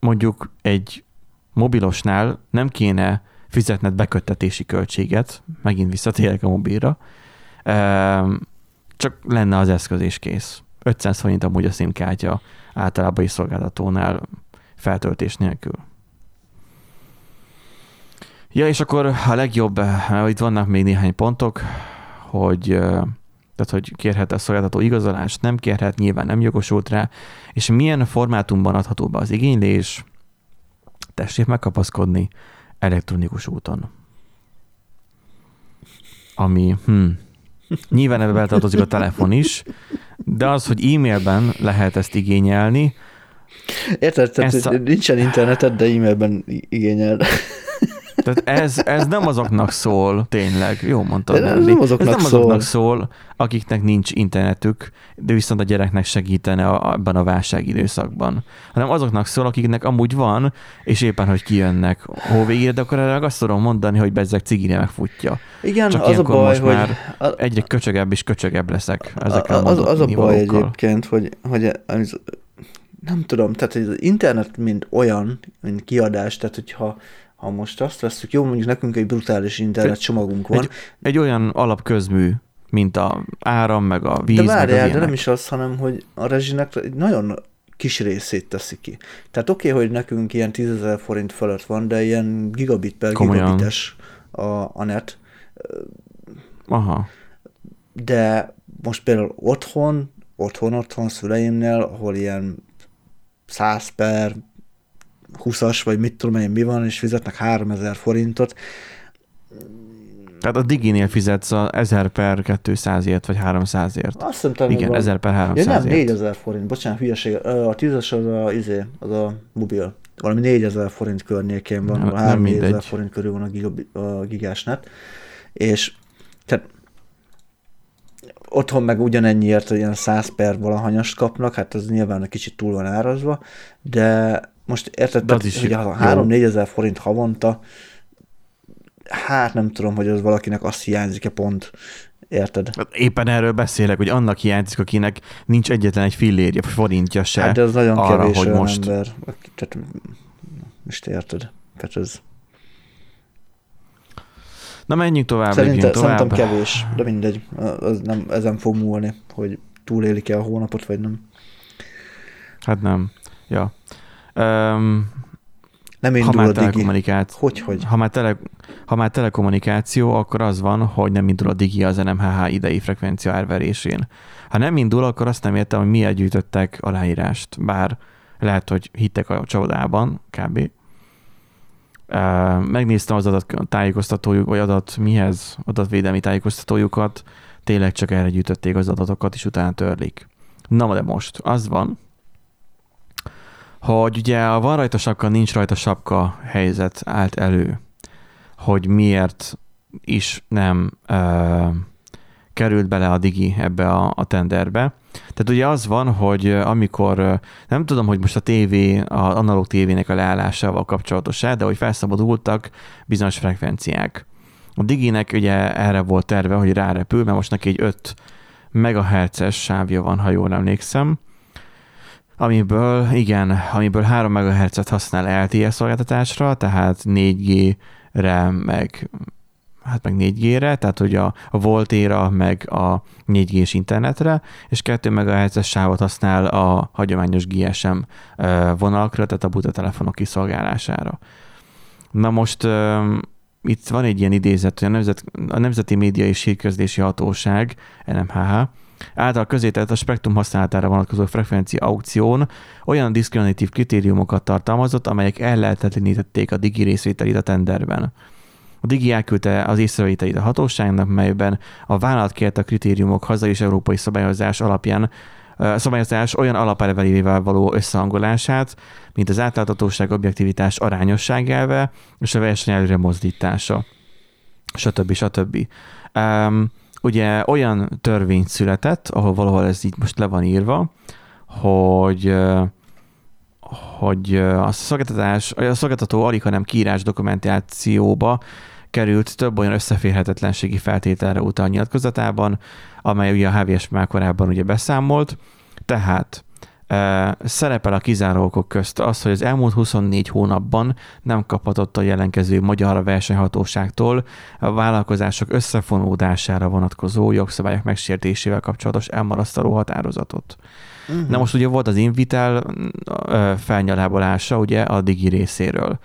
mondjuk egy mobilosnál nem kéne fizetned beköttetési költséget, megint visszatérek a mobilra, csak lenne az eszköz és kész. 500 forint amúgy a szimkártya általában is szolgáltatónál feltöltés nélkül. Ja, és akkor a legjobb, mert itt vannak még néhány pontok, hogy tehát hogy kérhet a szolgáltató igazolást, nem kérhet, nyilván nem jogosult rá, és milyen formátumban adható be az igénylés, tessék megkapaszkodni elektronikus úton. Ami, hm, nyilván ebbe beletartozik a telefon is, de az, hogy e-mailben lehet ezt igényelni, Érted, tehát a... nincsen interneted, de e-mailben igényel. Tehát ez, ez nem azoknak szól, tényleg, jó mondtad. De ez nem azoknak, ez nem szól. azoknak szól, akiknek nincs internetük, de viszont a gyereknek segítene a, ebben a válságidőszakban. Hanem azoknak szól, akiknek amúgy van, és éppen, hogy kijönnek hóvégére, de akkor erre azt tudom mondani, hogy bezzeg cigire megfutja. Igen, Csak az a baj, most hogy... Már egyre köcsögebb és köcsögebb leszek ezekkel az, az, az a baj egyébként, hogy, hogy az, nem tudom, tehát az internet mint olyan, mint kiadás, tehát hogyha ha most azt veszük, jó, mondjuk nekünk egy brutális internet csomagunk van. Egy, egy olyan alapközmű, mint a áram, meg a víz, De várjál, de nem is az, hanem hogy a rezsinek egy nagyon kis részét teszi ki. Tehát oké, okay, hogy nekünk ilyen 10 forint fölött van, de ilyen gigabit per Komolyan. gigabites a, a net. Aha. De most például otthon, otthon, otthon szüleimnél, ahol ilyen 100 per 20-as, vagy mit tudom én mi van, és fizetnek 3000 forintot, Tehát a Diginél fizetsz a 1000 per 200-ért, vagy 300-ért. Azt hiszem, Igen, van- 1000 per Ja, 300 nem, 4000 forint, bocsánat, hülyeség. A tízes az a, izé, az a mobil. Valami 4000 forint környékén van, Nem- nem, nem 3000 mindegy. forint körül van a, gigabi, a gigásnet. És tehát otthon meg ugyanennyiért ilyen 100 per valahanyast kapnak, hát az nyilván egy kicsit túl van árazva, de most érted, tehát, is hogy jó. a 3-4 ezer forint havonta, hát nem tudom, hogy az valakinek azt hiányzik-e pont, érted? Hát Éppen erről beszélek, hogy annak hiányzik, akinek nincs egyetlen egy fillérje, forintja se. Hát de az nagyon arra, kevés hogy olyan most- ember. Tehát, most érted? Tehát ez Na menjünk tovább, szerintem, lépjünk tovább. szerintem kevés, de mindegy. Az nem, ezen fog múlni, hogy túlélik-e a hónapot, vagy nem. Hát nem. Ja. Um, Nem ha indul már a digi. telekommunikáció, Hogy, hogy? ha már, tele, ha már telekommunikáció, akkor az van, hogy nem indul a digi az NMHH idei frekvencia árverésén. Ha nem indul, akkor azt nem értem, hogy miért gyűjtöttek aláírást, bár lehet, hogy hittek a csodában, kb. Uh, megnéztem az adat tájékoztatójuk, vagy adat mihez, adatvédelmi tájékoztatójukat, tényleg csak erre gyűjtötték az adatokat, és utána törlik. Na, de most az van, hogy ugye a van rajta sapka, nincs rajta sapka helyzet állt elő, hogy miért is nem uh, került bele a digi ebbe a, a tenderbe. Tehát ugye az van, hogy ö, amikor, ö, nem tudom, hogy most a tévé, az analóg tévének a leállásával kapcsolatos de hogy felszabadultak bizonyos frekvenciák. A diginek ugye erre volt terve, hogy rárepül, mert most neki egy 5 megahertzes sávja van, ha jól emlékszem, amiből, igen, amiből 3 MHz-et használ LTE szolgáltatásra, tehát 4G-re, meg hát meg 4G-re, tehát hogy a, a Voltéra, meg a 4G-s internetre, és 2 MHz-es sávot használ a hagyományos GSM vonalakra, tehát a buta telefonok kiszolgálására. Na most itt van egy ilyen idézet, hogy a, Nemzet, a Nemzeti Média és Hírközlési Hatóság, NMHH, által közétett a spektrum használatára vonatkozó frekvencia aukción olyan diszkriminatív kritériumokat tartalmazott, amelyek ellehetetlenítették a digi részvételét a tenderben. A Digi elküldte az észrevételét a hatóságnak, melyben a vállalat kérte a kritériumok hazai és európai szabályozás alapján szabályozás olyan alapelvelével való összehangolását, mint az átláthatóság, objektivitás, arányosság elve és a verseny előre mozdítása, stb. stb. Um, ugye olyan törvény született, ahol valahol ez így most le van írva, hogy hogy a szolgáltatás, a szolgáltató alig, hanem kiírás dokumentációba került több olyan összeférhetetlenségi feltételre utal nyilatkozatában, amely ugye a HVS már korábban ugye beszámolt. Tehát szerepel a kizáró okok közt az, hogy az elmúlt 24 hónapban nem kaphatott a jelenkező magyar versenyhatóságtól a vállalkozások összefonódására vonatkozó jogszabályok megsértésével kapcsolatos elmarasztaló határozatot. Uh-huh. Na most ugye volt az Invitel felnyalábolása ugye a Digi részéről.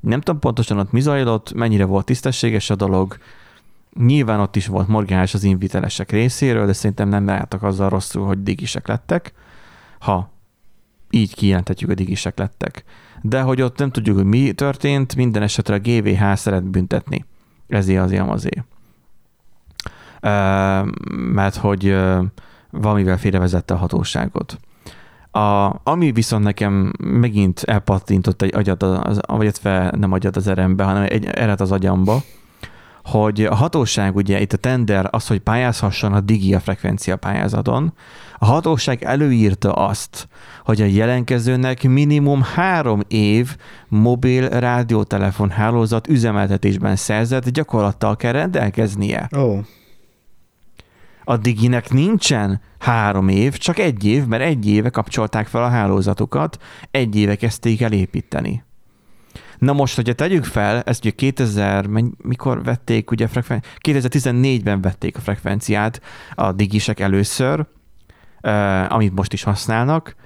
Nem tudom pontosan ott mi zajlott, mennyire volt tisztességes a dolog. Nyilván ott is volt morgás az Invitelesek részéről, de szerintem nem álltak azzal rosszul, hogy digisek lettek. Ha így kijelentetjük, hogy digisek lettek. De hogy ott nem tudjuk, hogy mi történt, minden esetre a GVH szeret büntetni. Ezért az amazé. Mert hogy valamivel félrevezette a hatóságot. A, ami viszont nekem megint elpattintott egy agyat, az, vagy nem agyat az erembe, hanem egy eret az agyamba, hogy a hatóság ugye itt a tender az, hogy pályázhasson a digi a frekvencia pályázaton, a hatóság előírta azt, hogy a jelenkezőnek minimum három év mobil rádiótelefon hálózat üzemeltetésben szerzett gyakorlattal kell rendelkeznie. Ó, oh. A Diginek nincsen három év, csak egy év, mert egy éve kapcsolták fel a hálózatukat, egy éve kezdték el építeni. Na most, hogyha tegyük fel, ezt ugye 2000, menny- mikor vették, ugye frekven... 2014-ben vették a frekvenciát a digisek először, uh, amit most is használnak,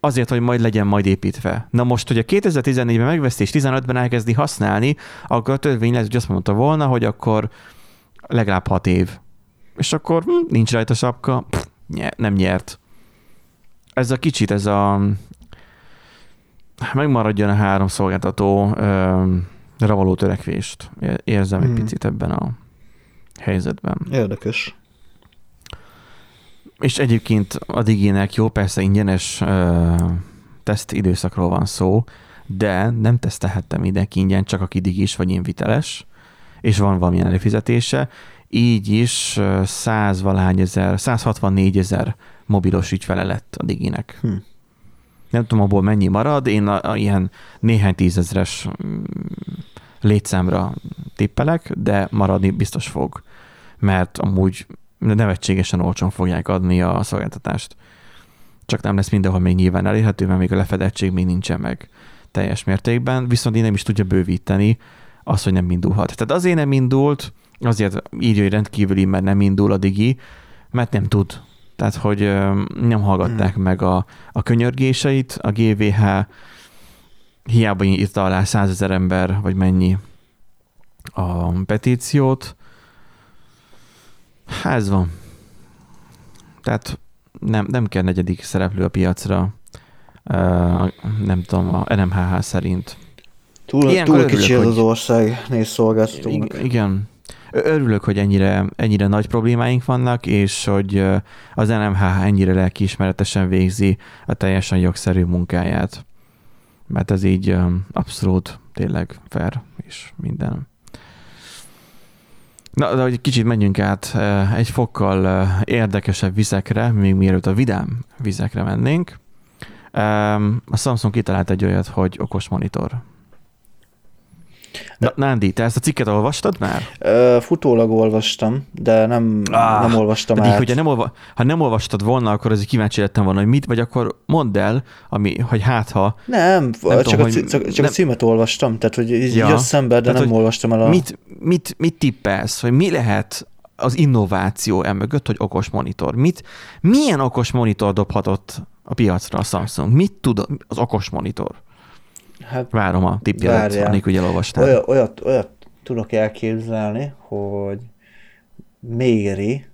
azért, hogy majd legyen majd építve. Na most, hogy a 2014-ben megveszi és 15-ben elkezdi használni, akkor a törvény lehet, hogy azt mondta volna, hogy akkor legalább 6 év. És akkor hm, nincs rajta sapka, pff, nem nyert. Ez a kicsit, ez a megmaradjon a három szolgáltató ö, ravaló törekvést érzem Hmm. egy picit ebben a helyzetben. Érdekes. És egyébként a Diginek jó, persze ingyenes ö, teszt időszakról van szó, de nem tesztelhettem mindenki ingyen, csak aki digis vagy inviteles, és van valamilyen előfizetése. Így is ö, 100 valány ezer, 164 ezer mobilos ügyfele lett a Diginek. Hm. Nem tudom, abból mennyi marad, én a, a ilyen néhány tízezres mm, létszámra tippelek, de maradni biztos fog, mert amúgy nevetségesen olcsón fogják adni a szolgáltatást. Csak nem lesz mindenhol még nyilván elérhető, mert még a lefedettség még nincsen meg teljes mértékben, viszont én nem is tudja bővíteni az, hogy nem indulhat. Tehát azért nem indult, azért írja, hogy rendkívüli, mert nem indul a digi, mert nem tud. Tehát, hogy nem hallgatták Hmm. meg a, a könyörgéseit, a GVH hiába írta alá százezer ember, vagy mennyi a petíciót. Hát ez van. Tehát nem, nem kell negyedik szereplő a piacra, nem tudom, a NMHH szerint. Túl, Ilyenkor túl kicsi ez hogy- az ország néz szolgáltatónak. I- igen. Örülök, hogy ennyire, ennyire nagy problémáink vannak, és hogy az NMHH ennyire lelkiismeretesen végzi a teljesen jogszerű munkáját. Mert ez így abszolút tényleg fair és minden. Na, de hogy kicsit menjünk át egy fokkal érdekesebb vizekre, még mielőtt a vidám vizekre mennénk. A Samsung kitalált egy olyat, hogy okos monitor. Na, Nándi, te ezt a cikket olvastad már? Ö, futólag olvastam, de nem, Ah, nem olvastam Pedig, át. hogyha nem olva, ha nem olvastad volna, akkor azért kíváncsi lettem volna, hogy mit, vagy akkor mondd el, ami, hogy hát ha, Nem, Nem csak, tudom, a, hogy csak, nem- a címet olvastam, tehát hogy így Ja, jött szembe, de tehát, nem hogy olvastam el a... mit, mit, mit tippelsz, vagy mi lehet az innováció emögött, hogy okos monitor? Mit, milyen okos monitor dobhatott a piacra a Samsung? Mit tud az okos monitor? Hát Várom a anélkül, hogy elolvastál. olyat, olyat, olyat tudok elképzelni, hogy méri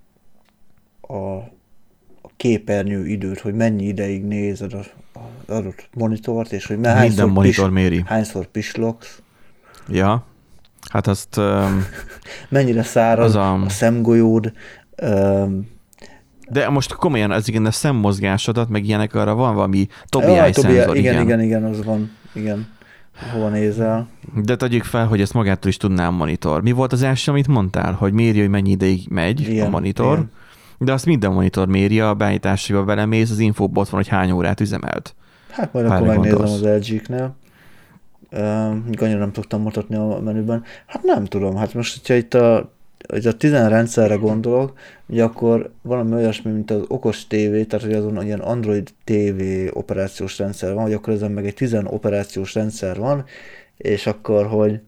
a, a képernyő időt, hogy mennyi ideig nézed az, az adott monitort, és hogy Minden hányszor, monitor méri. hányszor pislogsz, Ja, hát azt um, (laughs) mennyire szárad az a, a... szemgolyód, öm, De most komolyan, ez igen, a szemmozgásodat, meg ilyenek arra van valami Tobii jaj, szenzor, igen, igen, igen, az van, igen, hova nézel. De tegyük fel, hogy ezt magától is tudná a monitor. Mi volt az első, amit mondtál? Hogy mérje, hogy mennyi ideig megy Igen, a monitor. igen. De azt minden monitor méri, a beállításaiba belemész, az infóban ott van, hogy hány órát üzemelt. Hát majd Várj, akkor megnézem az LG-knél. Uh, annyira nem tudtam mutatni a menüben. Hát nem tudom, hát most, hogyha itt a, hogy a 10 rendszerre gondolok, ugye akkor valami olyasmi, mint az okos TV, tehát hogy azon ilyen Android TV operációs rendszer van, hogy akkor ezen meg egy 10 operációs rendszer van, és akkor, hogy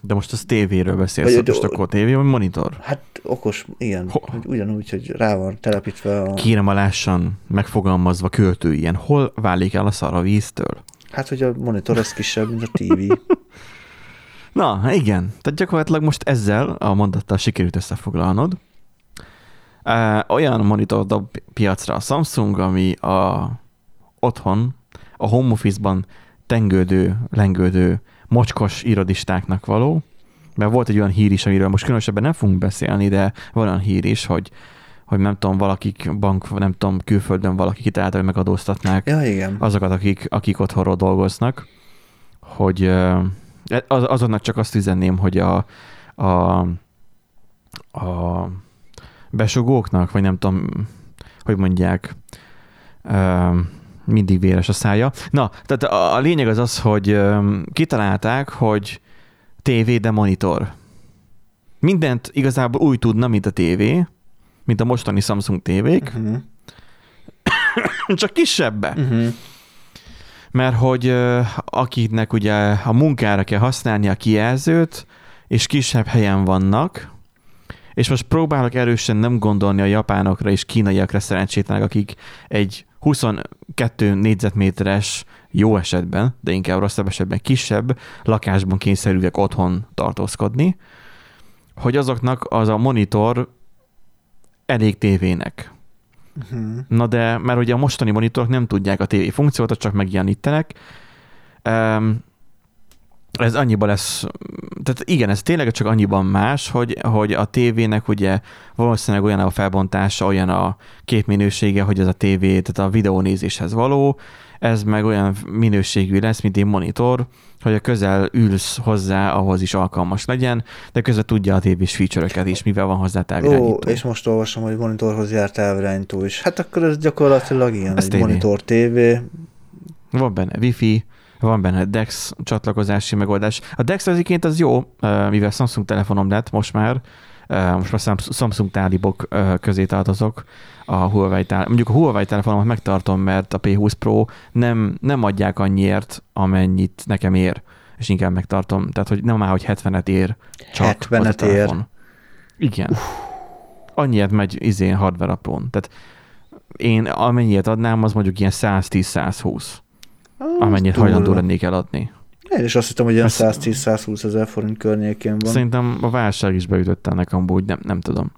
De most az tévéről beszélsz, Vagy- most akkor tévé vagy monitor? hát okos, igen, Ho- hogy ugyanúgy, hogy rá van telepítve a... Kérem alássan megfogalmazva költő ilyen, hol válik el a szar a víztől? Hát, hogy a monitor az kisebb, mint a TV. Na, igen. Tehát gyakorlatilag most ezzel a mondattal sikerült összefoglalnod. Olyan monitor dob piacra a Samsung, ami a otthon, a home office-ban tengődő, lengődő, mocskos irodistáknak való, mert volt egy olyan hír is, amiről most különösebben nem fogunk beszélni, de van olyan hír is, hogy, hogy nem tudom, valakik bank, nem tudom, külföldön valaki kitalálta, hogy megadóztatnák Ja, igen. azokat, akik, akik otthonról dolgoznak, hogy az, azonnak csak azt üzenném, hogy a, a, a besugóknak, vagy nem tudom, hogy mondják, mindig véres a szája. Na, tehát a, a lényeg az az, hogy kitalálták, hogy tévé, de monitor. Mindent igazából úgy tudna, mint a tévé, mint a mostani Samsung tévék, Uh-huh. csak kisebbbe. Uh-huh. Mert hogy akiknek ugye a munkára kell használni a kijelzőt, és kisebb helyen vannak, és most próbálok erősen nem gondolni a japánokra és kínaiakra szerencsétlenek, akik egy 22 négyzetméteres jó esetben, de inkább rosszabb esetben kisebb lakásban kényszerülnek otthon tartózkodni, hogy azoknak az a monitor elég tévének. Uh-huh. Na de, mert ugye a mostani monitorok nem tudják a TV funkciót, csak megjelenítenek. Um, ez annyiban lesz, tehát igen, ez tényleg csak annyiban más, hogy, hogy a tévének ugye valószínűleg olyan a felbontása, olyan a képminősége, hogy ez a tévé, tehát a videónézéshez való, ez meg olyan minőségű lesz, mint egy monitor, hogy a közel ülsz hozzá, ahhoz is alkalmas legyen, de közben tudja a tévés feature is, mivel van hozzá távirányító. Ó, és most olvasom, hogy monitorhoz jár távirányító is. Hát akkor ez gyakorlatilag ilyen, ez egy TV. monitor tévé. Van benne wifi, van benne DeX csatlakozási megoldás. A DeX egyébként az jó, mivel Samsung telefonom lett most már, most már Samsung tálibok közé tartozok, a Huawei tele- mondjuk a Huawei telefonomat megtartom, mert a P20 Pro nem, nem adják annyiért, amennyit nekem ér, és inkább megtartom. Tehát, hogy nem már, hogy 70-et ér csak 70-et ér. Igen. Uff. Annyiért megy izén hardware apon. Tehát én amennyiért adnám, az mondjuk ilyen 110-120. Amennyit hajlandó lennék eladni. Én is azt hittem, hogy ilyen 110-120 ezer forint környékén van. Szerintem a válság is beütött ennek amúgy, nem, nem tudom.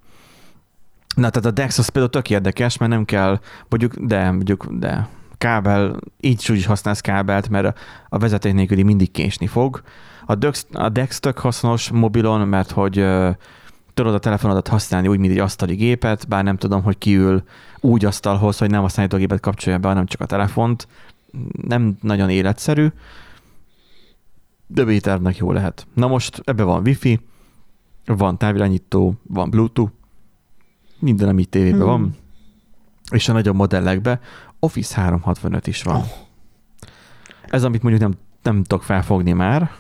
Na, tehát a DeX az például tök érdekes, mert nem kell, mondjuk, de, mondjuk, de kábel, így úgy is használsz kábelt, mert a vezeték nélküli mindig késni fog. A DeX, a DeX tök hasznos mobilon, mert hogy uh, tudod a telefonodat használni úgy, mint egy asztali gépet, bár nem tudom, hogy kiül úgy asztalhoz, hogy nem a számítógépet kapcsolja be, hanem csak a telefont. Nem nagyon életszerű, de béternek jó lehet. Na most ebbe van wifi, van távirányító, van bluetooth, minden, ami tévében hmm. van, és a nagyobb modellekben Office 365 is van. Oh. Ez, amit mondjuk nem, nem tudok felfogni már,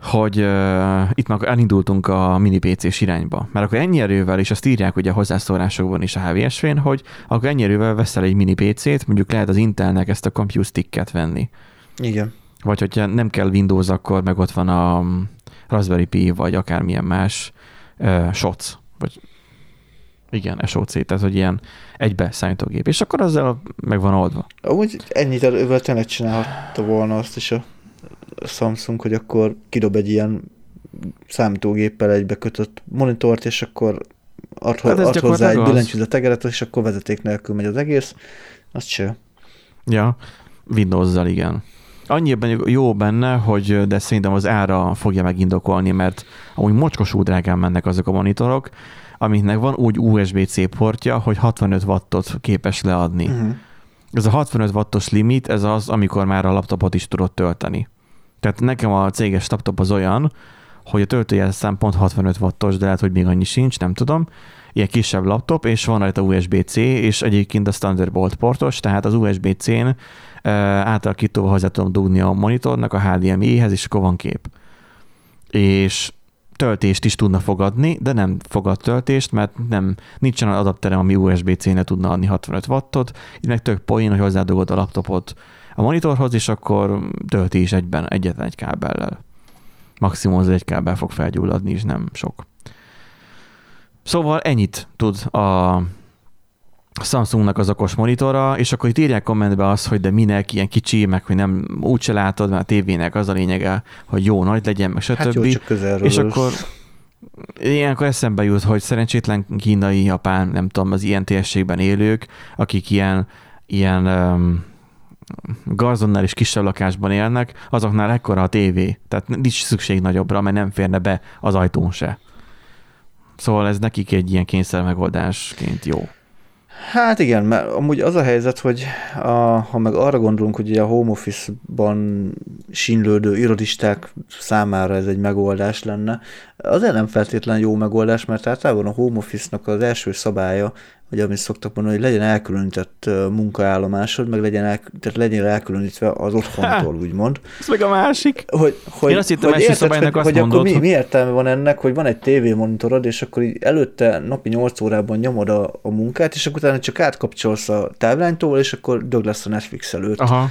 hogy uh, itt már elindultunk a mini PC-s irányba. Mert akkor ennyi erővel, és azt írják ugye a hozzászólásokban is a HVSV-n, hogy akkor ennyi erővel veszel egy mini PC-t, mondjuk lehet az Intelnek ezt a Compute Stick-et venni. Igen. Vagy hogyha nem kell Windows, akkor meg ott van a Raspberry Pi, vagy akármilyen más uh, SOC, vagy igen, SOC, tehát hogy ilyen egybe számítógép, és akkor azzal meg van oldva. Amúgy ennyit elővel tényleg csinálhatta volna azt is a Samsung, hogy akkor kidob egy ilyen számítógéppel egybe kötött monitort, és akkor ad, hát ad hozzá egy billentyűzet tegeret, és akkor vezeték nélkül megy az egész. Azt se. Ja, Windows-zal igen. Annyiban jó benne, hogy de szerintem az ára fogja megindokolni, mert amúgy mocskosú drágán mennek azok a monitorok, amiknek van úgy USB-C portja, hogy 65 wattot képes leadni. Uh-huh. Ez a 65 wattos limit, ez az, amikor már a laptopot is tudod tölteni. Tehát nekem a céges laptop az olyan, hogy a töltőjelszám pont 65 wattos, de lehet, hogy még annyi sincs, nem tudom. Ilyen kisebb laptop, és van rajta USB-C, és egyébként a Thunderbolt portos, tehát az USB-C-n átalakítóval hozzá tudom dugni a monitornak a HDMI-hez, és akkor van kép. És töltést is tudna fogadni, de nem fogad töltést, mert nem, nincsen olyan adapterem, ami USB-C-ne tudna adni 65 wattot. Itt meg tök poén, hogy hozzádugod a laptopot a monitorhoz, és akkor tölti is egyben egyetlen egy kábellel. Maximum az egy kábel fog felgyulladni, és nem sok. Szóval ennyit tud a Samsungnak az okos monitora, és akkor itt írják kommentbe azt, hogy de minek ilyen kicsi, meg hogy nem úgyse látod, mert a tévének az a lényege, hogy jó nagy legyen, meg stb. Hát jó, csak és akkor ilyenkor eszembe jut, hogy szerencsétlen kínai, japán, nem tudom, az ilyen térségben élők, akik ilyen, ilyen um, garzonnál is kisebb lakásban élnek, azoknál ekkora a tévé, tehát nincs szükség nagyobbra, mert nem férne be az ajtón se. Szóval ez nekik egy ilyen kényszer megoldásként jó. Hát igen, mert amúgy az a helyzet, hogy a, ha meg arra gondolunk, hogy a home office-ban sínlődő irodisták számára ez egy megoldás lenne, azért nem feltétlen jó megoldás, mert általában a home office-nak az első szabálya vagy amit szoktak mondani, hogy legyen elkülönített munkaállomásod, meg legyen, el, tehát legyen elkülönítve az otthontól, úgymond. Ez meg a másik. Hogy, hogy, Én azt hittem, hogy, érted, hogy, azt hogy mondod, akkor mi, mi értelme van ennek, hogy van egy tévémonitorod, és akkor így előtte napi 8 órában nyomod a, a munkát, és akkor utána csak átkapcsolsz a táblánytól, és akkor dög lesz a Netflix előtt. Aha.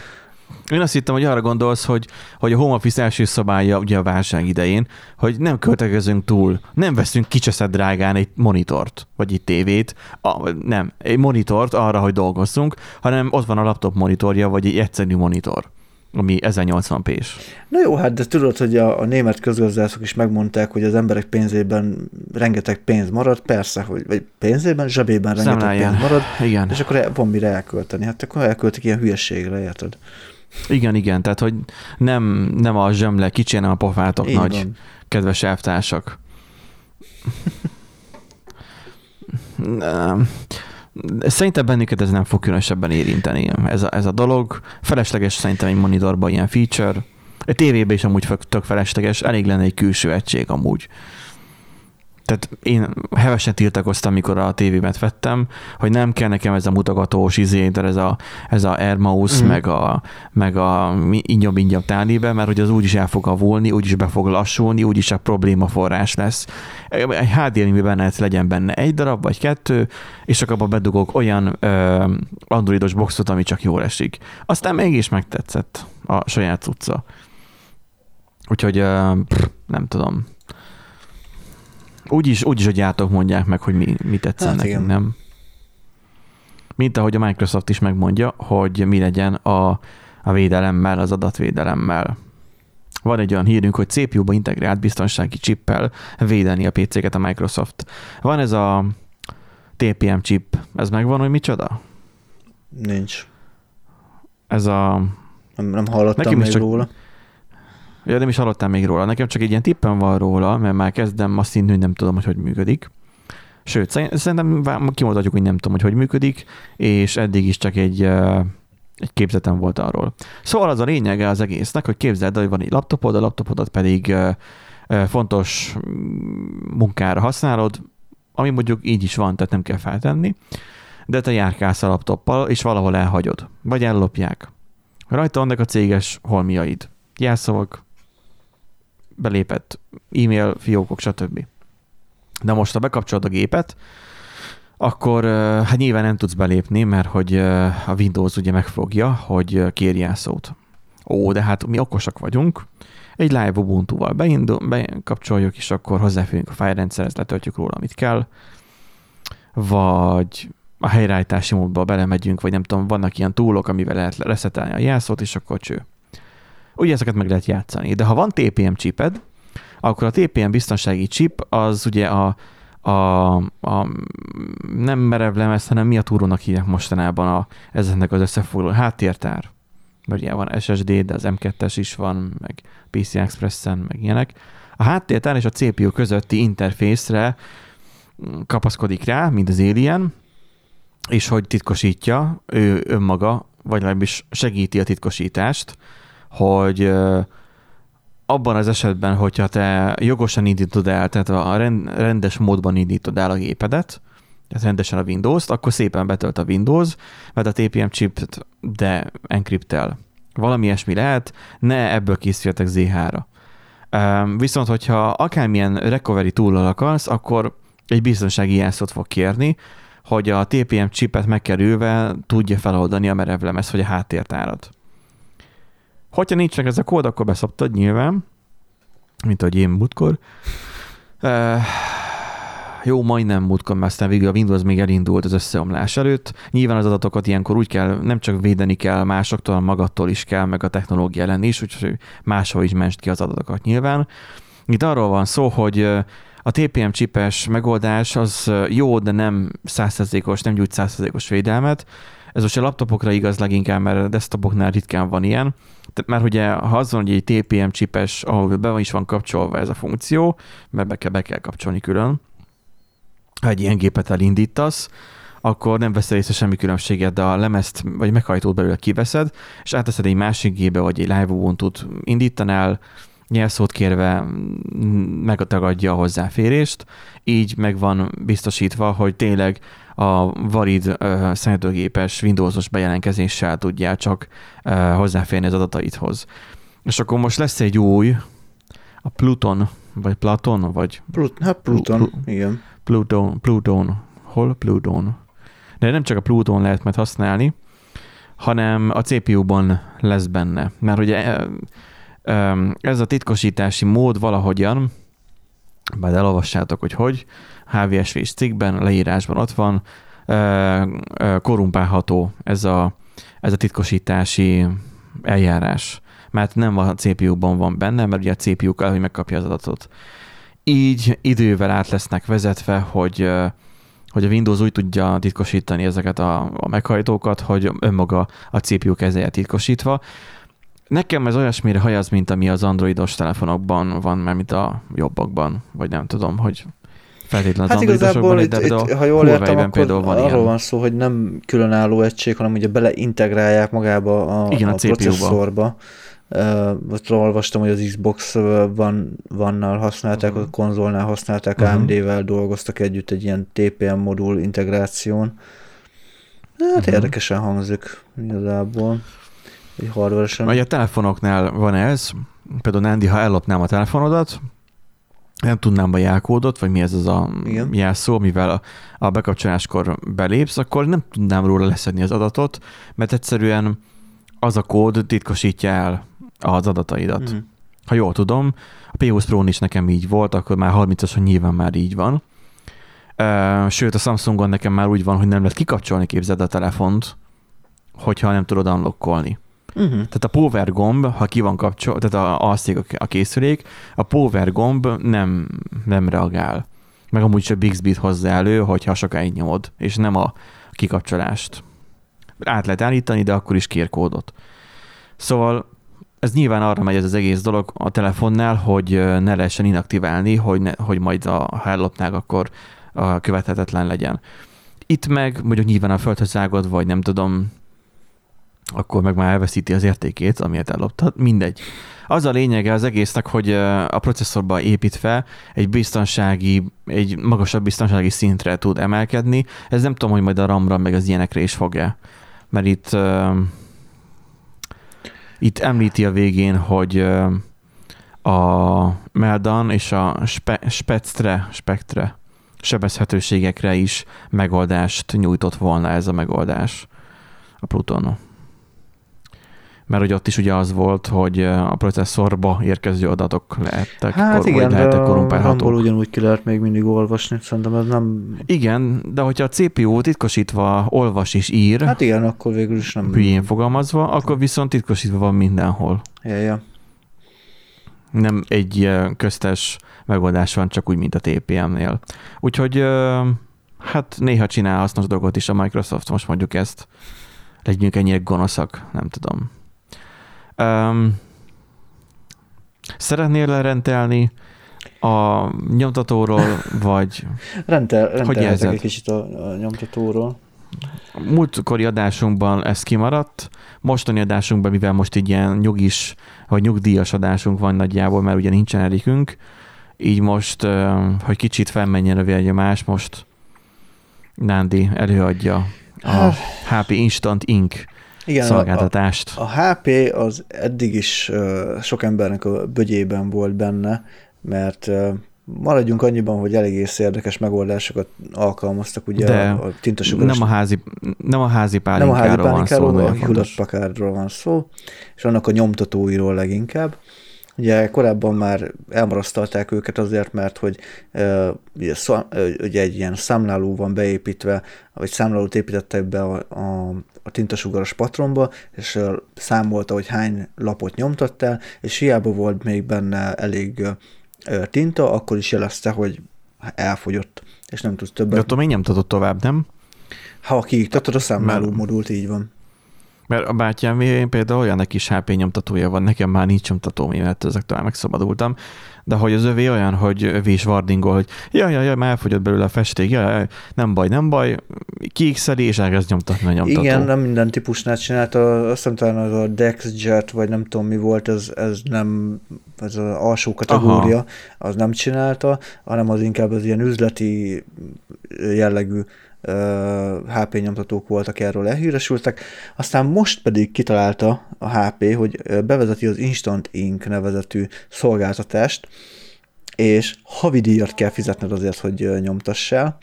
Én azt hittem, hogy arra gondolsz, hogy, hogy a home office első szabálya ugye a válság idején, hogy nem költekezünk túl, nem veszünk kicseszett drágán egy monitort, vagy egy tévét, a, nem, egy monitort arra, hogy dolgozzunk, hanem ott van a laptop monitorja, vagy egy egyszerű monitor ami 1080p-s. Na jó, hát de tudod, hogy a, a német közgazdászok is megmondták, hogy az emberek pénzében rengeteg pénz marad, persze, hogy vagy pénzében, zsebében rengeteg Szemleljen. pénz marad, Igen. és akkor van mire elkölteni. Hát akkor elköltik ilyen hülyeségre, érted? Igen, igen, tehát hogy nem, nem a zsömle kicsi, hanem a pofátok Így nagy, van. kedves elvtársak. Nem. Szerintem bennünket ez nem fog különösebben érinteni. Ez a, ez a dolog. Felesleges szerintem egy monitorban ilyen feature. Egy tévében is amúgy tök felesleges. Elég lenne egy külső egység amúgy. Tehát én hevesen tiltakoztam, mikor a tévémet vettem, hogy nem kell nekem ez a mutogatós izé, de ez a, ez a Air Mouse, Mhm. mm. meg a, meg a ingyom ingyom tálibe, mert hogy az úgyis el fog avulni, úgyis be fog lassulni, úgyis csak probléma forrás lesz. Egy HDMI-ben lehet legyen benne egy darab, vagy kettő, és akkor abba bedugok olyan ö, androidos boxot, ami csak jól esik. Aztán mégis megtetszett a saját cucca. Úgyhogy ö, pff, nem tudom. Úgyis, úgyis a gyártók mondják meg, hogy mi, mi tetszen Hát nekünk, igen. nem? Mint ahogy a Microsoft is megmondja, hogy mi legyen a, a védelemmel, az adatvédelemmel. Van egy olyan hírünk, hogy CPU-ba integrált biztonsági chippel védeni a PC-ket a Microsoft. Van ez a TPM chip, ez megvan, hogy micsoda? Nincs. Ez a... Nem, nem hallottam Nekem is még csak- róla. Ja, nem is hallottam még róla. Nekem csak egy ilyen tippem van róla, mert már kezdem azt hinni, hogy nem tudom, hogy hogy működik. Sőt, szerint- szerintem kimondhatjuk, hogy nem tudom, hogy hogy működik, és eddig is csak egy, egy képzetem volt arról. Szóval az a lényege az egésznek, hogy képzeld, el, hogy van egy laptopod, a laptopodat pedig fontos mm, munkára használod, ami mondjuk így is van, tehát nem kell feltenni, de te járkálsz a laptoppal, és valahol elhagyod, vagy ellopják. Rajta vannak a céges holmiaid, jelszavak, belépett e-mail, fiókok, stb. De most, ha bekapcsolod a gépet, akkor hát nyilván nem tudsz belépni, mert hogy a Windows ugye megfogja, hogy ö, kér jelszót. Ó, de hát mi okosak vagyunk. Egy live Ubuntu-val beindul, bekapcsoljuk, és akkor hozzáférünk a fájrendszerhez, letöltjük róla, amit kell. Vagy a helyreállítási módba belemegyünk, vagy nem tudom, vannak ilyen túlok, amivel lehet reszetelni a jelszót, és akkor cső. Ugye ezeket meg lehet játszani. De ha van TPM chiped, akkor a TPM biztonsági chip az ugye a, a, a nem merev lemez, hanem mi a túrónak hívják mostanában a, ezeknek az összefoglaló háttértár. Mert ugye van SSD, de az M2-es is van, meg PC Express-en, meg ilyenek. A háttértár és a CPU közötti interfészre kapaszkodik rá, mint az Alien, és hogy titkosítja ő önmaga, vagy legalábbis segíti a titkosítást, hogy abban az esetben, hogyha te jogosan indítod el, tehát a ren- rendes módban indítod el a gépedet, tehát rendesen a Windows-t, akkor szépen betölt a Windows, mert a TPM chip de enkriptel. Valami ilyesmi lehet, ne ebből készüljetek ZH-ra. Viszont, hogyha akármilyen recovery tool akarsz, akkor egy biztonsági jelszót fog kérni, hogy a TPM chipet megkerülve tudja feloldani a merevlemez vagy a háttértárat. Hogyha nincs ez a kód, akkor beszoptad nyilván, mint ahogy én múltkor. Jó, majdnem múltkor, mert aztán végül a Windows még elindult az összeomlás előtt. Nyilván az adatokat ilyenkor úgy kell, nem csak védeni kell másoktól, magattól is kell, meg a technológia ellen is, úgyhogy máshol is mensd ki az adatokat nyilván. Itt arról van szó, hogy a TPM csipes megoldás az jó, de nem százszerzékos, nem gyújt százszerzékos védelmet. Ez most a laptopokra igaz leginkább, mert a desktopoknál ritkán van ilyen. Mert ugye, ha az van, hogy egy TPM csipes, ahol be van is van kapcsolva ez a funkció, mert be kell, be kell kapcsolni külön, ha egy ilyen gépet elindítasz, akkor nem veszel észre semmi különbséget, de a lemezt vagy meghajtót belőle kiveszed, és áteszed egy másik gépbe, vagy egy live Ubuntu-t indítanál, jelszót kérve megtagadja a hozzáférést, így meg van biztosítva, hogy tényleg a valid uh, számítógépes Windowsos bejelentkezéssel tudjál csak uh, hozzáférni az adataidhoz. És akkor most lesz egy új, a Pluton, vagy Platon, vagy Plut- hát Pluton, Plu- igen. Pluton, Pluton, hol Pluton? De nem csak a Pluton lehet majd használni, hanem a CPU-ban lesz benne. Mert ugye ez a titkosítási mód valahogyan, majd elolvassátok, hogy hogy, HVSV-s cikkben, leírásban ott van, korumpálható ez a, ez a titkosítási eljárás. Mert nem a CPU-ban van benne, mert ugye a CPU kell, hogy megkapja az adatot. Így idővel át lesznek vezetve, hogy hogy a Windows úgy tudja titkosítani ezeket a, a meghajtókat, hogy önmaga a CPU kezelje titkosítva. Nekem ez olyasmire hajaz, mint ami az androidos telefonokban van, mert mint a jobbakban, vagy nem tudom, hogy feltétlenül Hát igazából itt, itt, ha jól értem, akkor például van arról ilyen. van szó, hogy nem különálló egység, hanem ugye beleintegrálják magába a, Igen, a a processzorba. Uh, ott olvastam, hogy az Xbox van, vannal használták, Mhm. a konzolnál használták, Mhm. AMD-vel dolgoztak együtt egy ilyen TPM modul integráción. Hát Mhm. érdekesen hangzik igazából. Egy hardware Vagy a telefonoknál van ez, például Nandi, ha ellopnám a telefonodat, nem tudnám a jelkódot, vagy mi ez az a Igen. jelszó, mivel a, a bekapcsoláskor belépsz, akkor nem tudnám róla leszedni az adatot, mert egyszerűen az a kód titkosítja el az adataidat. Mhm. Ha jól tudom, a P20 Pro-n is nekem így volt, akkor már 30-ason nyilván már így van. Sőt, a Samsungon nekem már úgy van, hogy nem lehet kikapcsolni, képzeld a telefont, hogyha nem tudod unlockolni. Uh-huh. Tehát a power gomb, ha ki van kapcsolva, tehát a, alszik a, a készülék, a power gomb nem, nem reagál. Meg amúgy csak Bixby-t hozzá elő, hogyha sokáig nyomod, és nem a kikapcsolást. Át lehet állítani, de akkor is kér kódot. Szóval ez nyilván arra megy ez az egész dolog a telefonnál, hogy ne lehessen inaktiválni, hogy, ne, hogy majd a, ha ellopnák, akkor követhetetlen legyen. Itt meg mondjuk nyilván a földhöz vagy nem tudom, akkor meg már elveszíti az értékét, amiért elloptad. Mindegy. Az a lényege az egésznek, hogy a processzorba építve egy biztonsági, egy magasabb biztonsági szintre tud emelkedni. Ez nem tudom, hogy majd a RAM-ra meg az ilyenekre is fog-e. Mert itt ö, itt említi a végén, hogy ö, a Meldan és a spe, Spectre, Spectre sebezhetőségekre is megoldást nyújtott volna ez a megoldás a Plutonon. Mert hogy ott is ugye az volt, hogy a processzorba érkező adatok lehettek, Hát kor, igen, lehettek a korrumpálhatók. RAM-ból ugyanúgy ki lehet még mindig olvasni, szerintem ez nem... Igen, de hogyha a CPU titkosítva olvas és ír, hát, Hát igen, akkor végül is nem... hülyén fogalmazva, akkor viszont titkosítva van mindenhol. Ja, ja. Nem egy köztes megoldás van, csak úgy, mint a TPM-nél. Úgyhogy hát néha csinál hasznos dolgot is a Microsoft, most mondjuk ezt. Legyünk ennyire gonoszak, nem tudom. Um, szeretnél lerentelni a nyomtatóról, vagy Rentel, rentelhetek érzed? egy kicsit a, a nyomtatóról. múltkori adásunkban ez kimaradt, mostani adásunkban, mivel most így ilyen nyugis, vagy nyugdíjas adásunk van nagyjából, mert ugye nincsen Erikünk, így most, hogy kicsit felmenjen a vérnyomás, most Nándi előadja a HP Instant Ink Igen, a, a, szolgáltatást. a HP az eddig is uh, sok embernek a bögyében volt benne, mert uh, maradjunk annyiban, hogy elég érdekes megoldásokat alkalmaztak, ugye De a, a tintasugaras nem a házi, nem a házi nem a házi pálinkáról van szó, pálinkáról, a Hewlett. Packardról van szó, és annak a nyomtatóiról leginkább. Ugye korábban már elmarasztalták őket azért, mert hogy uh, ugye, szó, uh, ugye egy ilyen számláló van beépítve, vagy számlálót építettek be a, a, a tintasugaras patronba, és számolta, hogy hány lapot nyomtattál, és hiába volt még benne elég tinta, akkor is jelezte, hogy elfogyott, és nem tudsz De többet. attól még nyomtatod tovább, nem? Ha kiiktatod a számláló modult, így van. Mert a bátyám például olyan kis HP nyomtatója van, nekem már nincs nyomtatóm, mert ezektől megszabadultam, de hogy az övé olyan, hogy övé is vardingol, hogy jaj, jaj, jaj, már elfogyott belőle a festék, jaj, jaj, nem baj, nem baj, kiixeli, és elkezd nyomtatni a nyomtató. Igen, nem minden típusnál csinálta, azt hiszem talán az a DexJet, vagy nem tudom mi volt, ez, ez nem, ez az alsó kategória, Aha. az nem csinálta, hanem az inkább az ilyen üzleti jellegű HP nyomtatók voltak, erről elhíresültek. Aztán most pedig kitalálta a HP, hogy bevezeti az Instant Ink nevezetű szolgáltatást, és havidíjat kell fizetned azért, hogy ö, nyomtassál.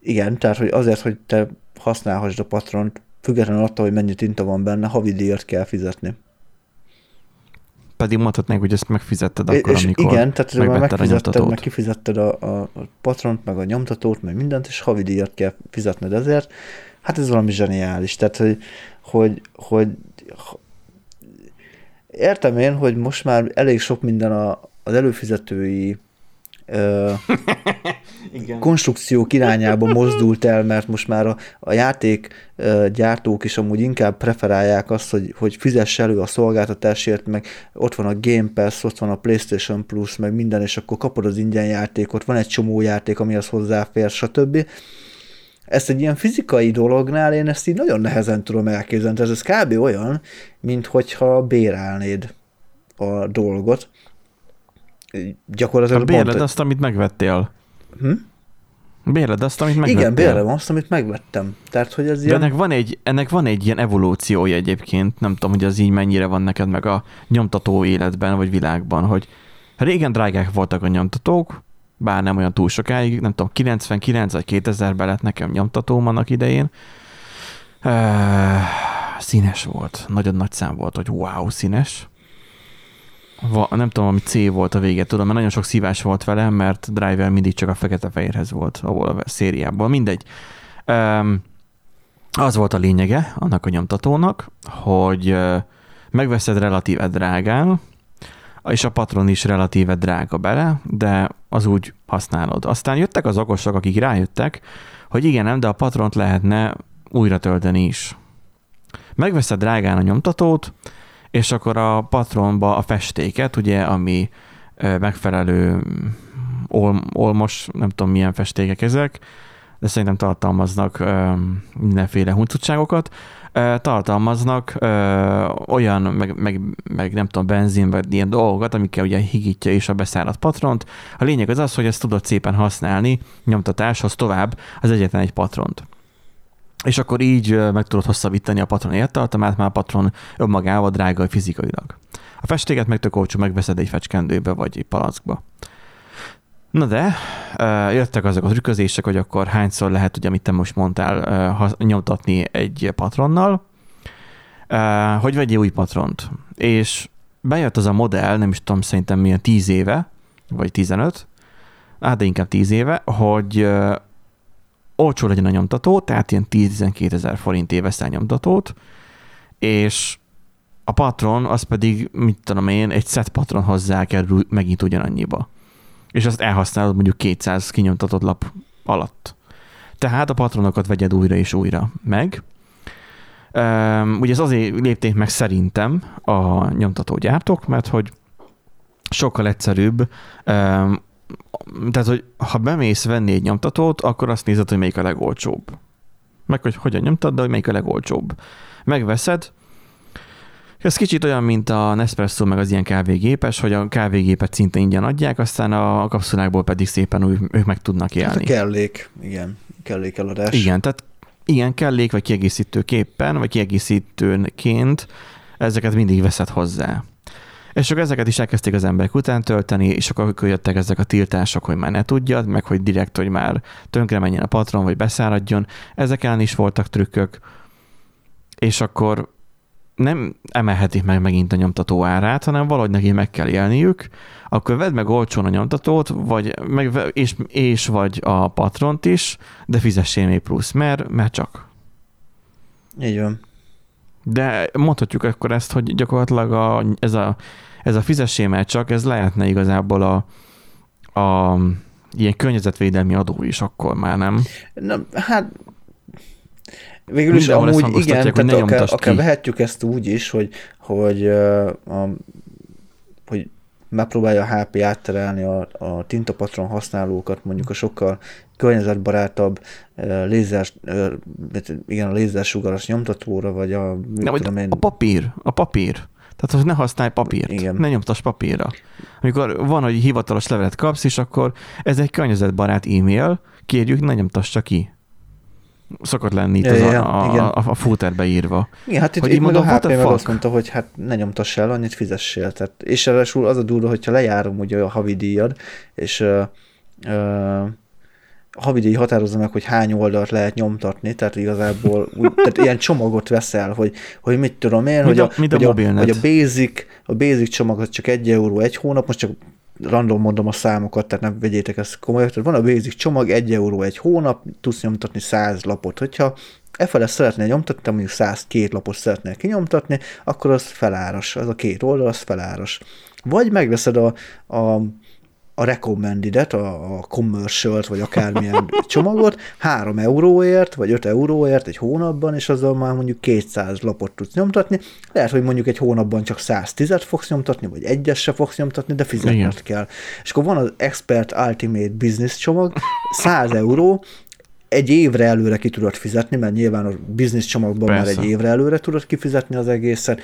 Igen, tehát hogy azért, hogy te használhassd a patront, függetlenül attól, hogy mennyi tinta van benne, havidíjat kell fizetni. Pedig mondhatnánk, hogy ezt megfizetted akkor, és amikor igen, tehát már a megfizetted, nyomtatót. meg kifizetted a, a, a patront, meg a nyomtatót, meg mindent, és havidíjat kell fizetned ezért. Hát ez valami zseniális. Tehát, hogy, hogy, hogy értem én, hogy most már elég sok minden a, az előfizetői ö, (laughs) Igen. konstrukciók irányába mozdult el, mert most már a, a játék ö, gyártók is amúgy inkább preferálják azt, hogy, hogy fizess elő a szolgáltatásért, meg ott van a Game Pass, ott van a PlayStation Plus, meg minden, és akkor kapod az ingyen játékot, van egy csomó játék, amihez hozzáfér, stb ezt egy ilyen fizikai dolognál én ezt így nagyon nehezen tudom elképzelni. Ez, ez kb. olyan, mint hogyha bérelnéd a dolgot. Gyakorlatilag... Ha bérled pont, azt, amit megvettél. Hm? Bérled azt, amit megvettél. Igen, bérlem azt, amit megvettem. Tehát, hogy ez De ilyen... ennek, van egy, ennek van egy ilyen evolúciója egyébként, nem tudom, hogy az így mennyire van neked meg a nyomtató életben, vagy világban, hogy régen drágák voltak a nyomtatók, bár nem olyan túl sokáig, nem tudom, 99 vagy 2000-ben lett nekem nyomtatóm annak idején. Uh, színes volt, nagyon nagy szám volt, hogy wow, színes. Va, nem tudom, ami C volt a vége, tudom, mert nagyon sok szívás volt vele, mert Driver mindig csak a fekete-fehérhez volt ahol a szériából, mindegy. Um, az volt a lényege annak a nyomtatónak, hogy megveszed relatíve drágán, és a patron is relatíve drága bele, de az úgy használod. Aztán jöttek az okosok, akik rájöttek, hogy igen, nem, de a patront lehetne újra tölteni is. Megveszed drágán a nyomtatót, és akkor a patronba a festéket, ugye, ami megfelelő ol, olmos, nem tudom milyen festékek ezek, de szerintem tartalmaznak mindenféle huncutságokat, tartalmaznak ö, olyan, meg, meg, meg, nem tudom, benzin, vagy ilyen dolgokat, amikkel ugye higítja is a beszáradt patront. A lényeg az az, hogy ezt tudod szépen használni nyomtatáshoz tovább az egyetlen egy patront. És akkor így meg tudod hosszabbítani a patron értartamát, már a patron önmagával drága fizikailag. A festéket meg tök olcsó, megveszed egy fecskendőbe vagy egy palackba. Na de, jöttek azok a trükközések, hogy akkor hányszor lehet, ugye, amit te most mondtál, nyomtatni egy patronnal, hogy vegyél új patront. És bejött az a modell, nem is tudom, szerintem milyen 10 éve, vagy 15, hát de inkább 10 éve, hogy olcsó legyen a nyomtató, tehát ilyen 10-12 ezer forint éveszel nyomtatót, és a patron az pedig, mit tudom én, egy set patron hozzá kerül megint ugyanannyiba és azt elhasználod mondjuk 200 kinyomtatott lap alatt. Tehát a patronokat vegyed újra és újra meg. Um, ugye ez azért lépték meg szerintem a nyomtatógyártók, mert hogy sokkal egyszerűbb, um, tehát, hogy ha bemész venni egy nyomtatót, akkor azt nézed, hogy melyik a legolcsóbb. Meg, hogy hogyan nyomtad, de hogy melyik a legolcsóbb. Megveszed, ez kicsit olyan, mint a Nespresso meg az ilyen kávégépes, hogy a kávégépet szinte ingyen adják, aztán a kapszulákból pedig szépen úgy, ők meg tudnak élni. Hát a kellék, igen, kellék eladás. Igen, tehát ilyen kellék, vagy kiegészítőképpen, vagy kiegészítőnként ezeket mindig veszed hozzá. És akkor ezeket is elkezdték az emberek után tölteni, és akkor jöttek ezek a tiltások, hogy már ne tudjad, meg hogy direkt, hogy már tönkre menjen a patron, vagy beszáradjon. Ezek ellen is voltak trükkök, és akkor nem emelhetik meg megint a nyomtató árát, hanem valahogy neki meg kell élniük, akkor vedd meg olcsón a nyomtatót, vagy meg, és, és vagy a patront is, de fizessél még plusz, mert, mert csak. Így van. De mondhatjuk akkor ezt, hogy gyakorlatilag a, ez, a, ez a fizessél mert csak, ez lehetne igazából a, a ilyen környezetvédelmi adó is akkor már, nem? Na, hát Végül is amúgy igen, tehát akár, akár vehetjük ezt úgy is, hogy, hogy, a, hogy megpróbálja a HP átterelni a, a tintapatron használókat mondjuk a sokkal környezetbarátabb lézer, igen, a lézersugaras nyomtatóra, vagy a... Nem, vagy én... a papír, a papír. Tehát, hogy ne használj papírt, Igen. ne nyomtas papírra. Amikor van, hogy hivatalos levelet kapsz, és akkor ez egy környezetbarát e-mail, kérjük, ne nyomtassa ki szokott lenni itt ja, az ja, a, igen. a, a footerbe írva. Igen, hát itt, hogy itt mondom, a HP meg azt mondta, hogy hát ne nyomtass el, annyit fizessél. Tehát, és ráadásul az a durva, hogyha lejárom ugye a havidíjad, és uh, uh, a havidíj határozza meg, hogy hány oldalt lehet nyomtatni, tehát igazából úgy, tehát ilyen csomagot veszel, hogy, hogy mit tudom én, hogy a, a, hogy, a, hogy a, basic, a basic csomag az csak egy euró egy hónap, most csak random mondom a számokat, tehát nem vegyétek ezt komolyan. Tehát van a basic csomag, 1 euró egy hónap, tudsz nyomtatni 100 lapot. Hogyha e fele szeretnél nyomtatni, mondjuk 102 lapot szeretnél kinyomtatni, akkor az feláras, az a két oldal, az feláras. Vagy megveszed a, a a recommended a, a commercial vagy akármilyen (laughs) csomagot 3 euróért, vagy 5 euróért egy hónapban, és azzal már mondjuk 200 lapot tudsz nyomtatni. Lehet, hogy mondjuk egy hónapban csak 110-et fogsz nyomtatni, vagy egyes se fogsz nyomtatni, de fizetned kell. És akkor van az Expert Ultimate Business csomag, 100 euró, egy évre előre ki tudod fizetni, mert nyilván a biznisz csomagban Persze. már egy évre előre tudod kifizetni az egészet.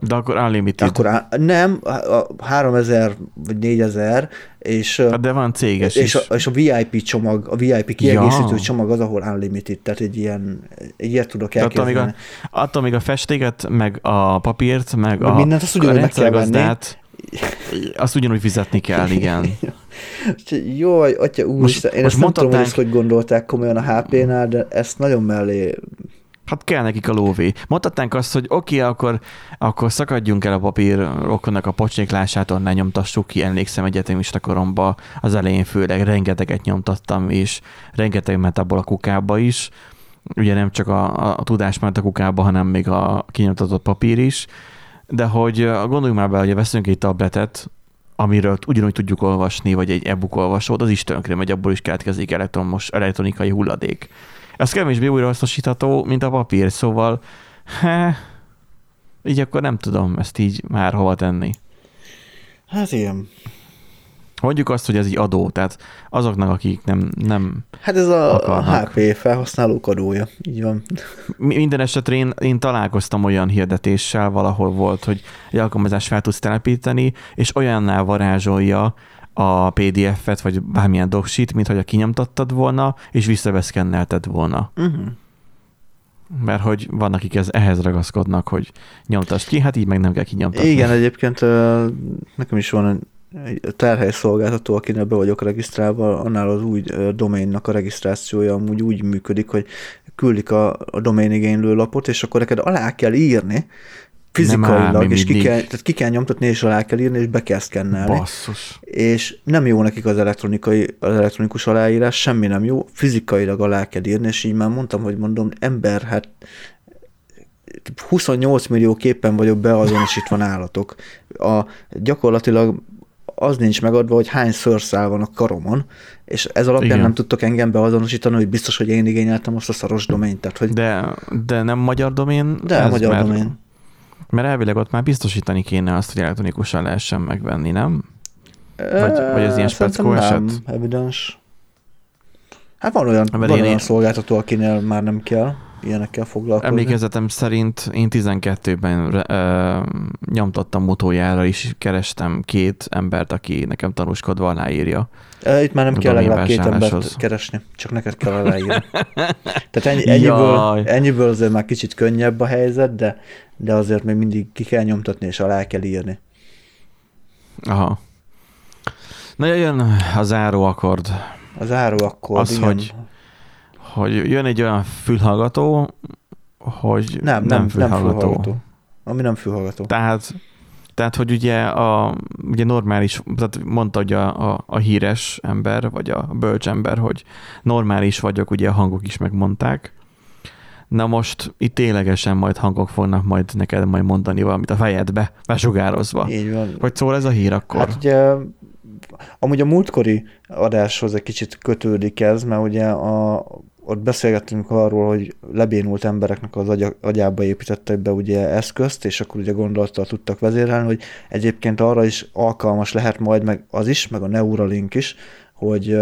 De akkor unlimited. Akkor nem, 3000 vagy 4000, és, hát de van céges és is. A, és a VIP csomag, a VIP kiegészítő ja. csomag az, ahol unlimited, tehát egy ilyen, egy ilyet tudok elképzelni. Attól még, a, attól még a festéket, meg a papírt, meg a, mindent azt ugyanúgy meg kell venni. Azt ugyanúgy fizetni kell, igen. (laughs) Jaj, atya úr, most, én most ezt nem tudom, hogy ezt hogy gondolták komolyan a HP-nál, de ezt nagyon mellé Hát kell nekik a lóvé. Mondhatnánk azt, hogy oké, okay, akkor, akkor szakadjunk el a papíroknak a pocséklását, onnan nyomtassuk ki, emlékszem egyetemista koromba, az elején főleg rengeteget nyomtattam, és rengeteg ment abból a kukába is. Ugye nem csak a, a, a tudás ment a kukába, hanem még a kinyomtatott papír is. De hogy gondoljunk már be, hogy veszünk egy tabletet, amiről ugyanúgy tudjuk olvasni, vagy egy e-book olvasót, az is tönkre megy, abból is keletkezik elektromos, elektronikai hulladék. Ez kevésbé újrahasznosítható, mint a papír, szóval he, így akkor nem tudom ezt így már hova tenni. Hát ilyen. Mondjuk azt, hogy ez egy adó, tehát azoknak, akik nem, nem Hát ez a akarnak. HP felhasználók adója, így van. (laughs) Minden esetre én, én találkoztam olyan hirdetéssel, valahol volt, hogy egy alkalmazást fel tudsz telepíteni, és olyannál varázsolja a PDF-et, vagy bármilyen docsit, mint hogy a kinyomtattad volna, és visszaveszkennelted volna. Uh-huh. Mert hogy vannak, akik ez, ehhez ragaszkodnak, hogy nyomtasd ki, hát így meg nem kell kinyomtatni. Igen, egyébként nekem is van egy terhely szolgáltató, akinek be vagyok regisztrálva, annál az új domainnak a regisztrációja amúgy úgy működik, hogy küldik a, a domain igénylő lapot, és akkor neked alá kell írni, fizikailag, és ki kell, tehát ki kell nyomtatni, és alá kell írni, és be kell szkennelni. Basszus. És nem jó nekik az, elektronikai, az elektronikus aláírás, semmi nem jó, fizikailag alá kell írni, és így már mondtam, hogy mondom, ember, hát 28 millió képen vagyok beazonosítva nálatok. A, gyakorlatilag az nincs megadva, hogy hány szőrszál van a karomon, és ez alapján Igen. nem tudtok engem beazonosítani, hogy biztos, hogy én igényeltem azt a szaros domént. Tehát, hogy... de, de nem magyar domén? De ez, magyar mert, domén. Mert elvileg ott már biztosítani kéne azt, hogy elektronikusan lehessen megvenni, nem? Vagy, vagy ez ilyen speckó eset? Evidens. Hát van olyan, van olyan én... szolgáltató, akinél már nem kell ilyenekkel foglalkozni. Emlékezetem szerint én 12-ben ö, nyomtattam utoljára is, kerestem két embert, aki nekem tanúskodva aláírja. Itt már nem kell legalább két embert keresni, csak neked kell aláírni. (laughs) Tehát ennyi, ennyiből, ennyiből azért már kicsit könnyebb a helyzet, de, de azért még mindig ki kell nyomtatni, és alá kell írni. Aha. Na jön a záró akkord. A záró akkord, Az, igen. hogy hogy jön egy olyan fülhallgató, hogy nem, nem, nem fülhallgató. Nem fülhallgató. Ami nem fülhallgató. Tehát, tehát hogy ugye a ugye normális, tehát mondta hogy a, a, a híres ember, vagy a bölcs ember, hogy normális vagyok, ugye a hangok is megmondták. Na most itt ténylegesen majd hangok fognak majd neked majd mondani valamit a fejedbe, besugározva. Így van. Hogy szól ez a hír akkor? Hát ugye amúgy a múltkori adáshoz egy kicsit kötődik ez, mert ugye a, ott beszélgettünk arról, hogy lebénult embereknek az agy, agyába építettek be ugye eszközt, és akkor ugye gondolattal tudtak vezérelni, hogy egyébként arra is alkalmas lehet majd meg az is, meg a Neuralink is, hogy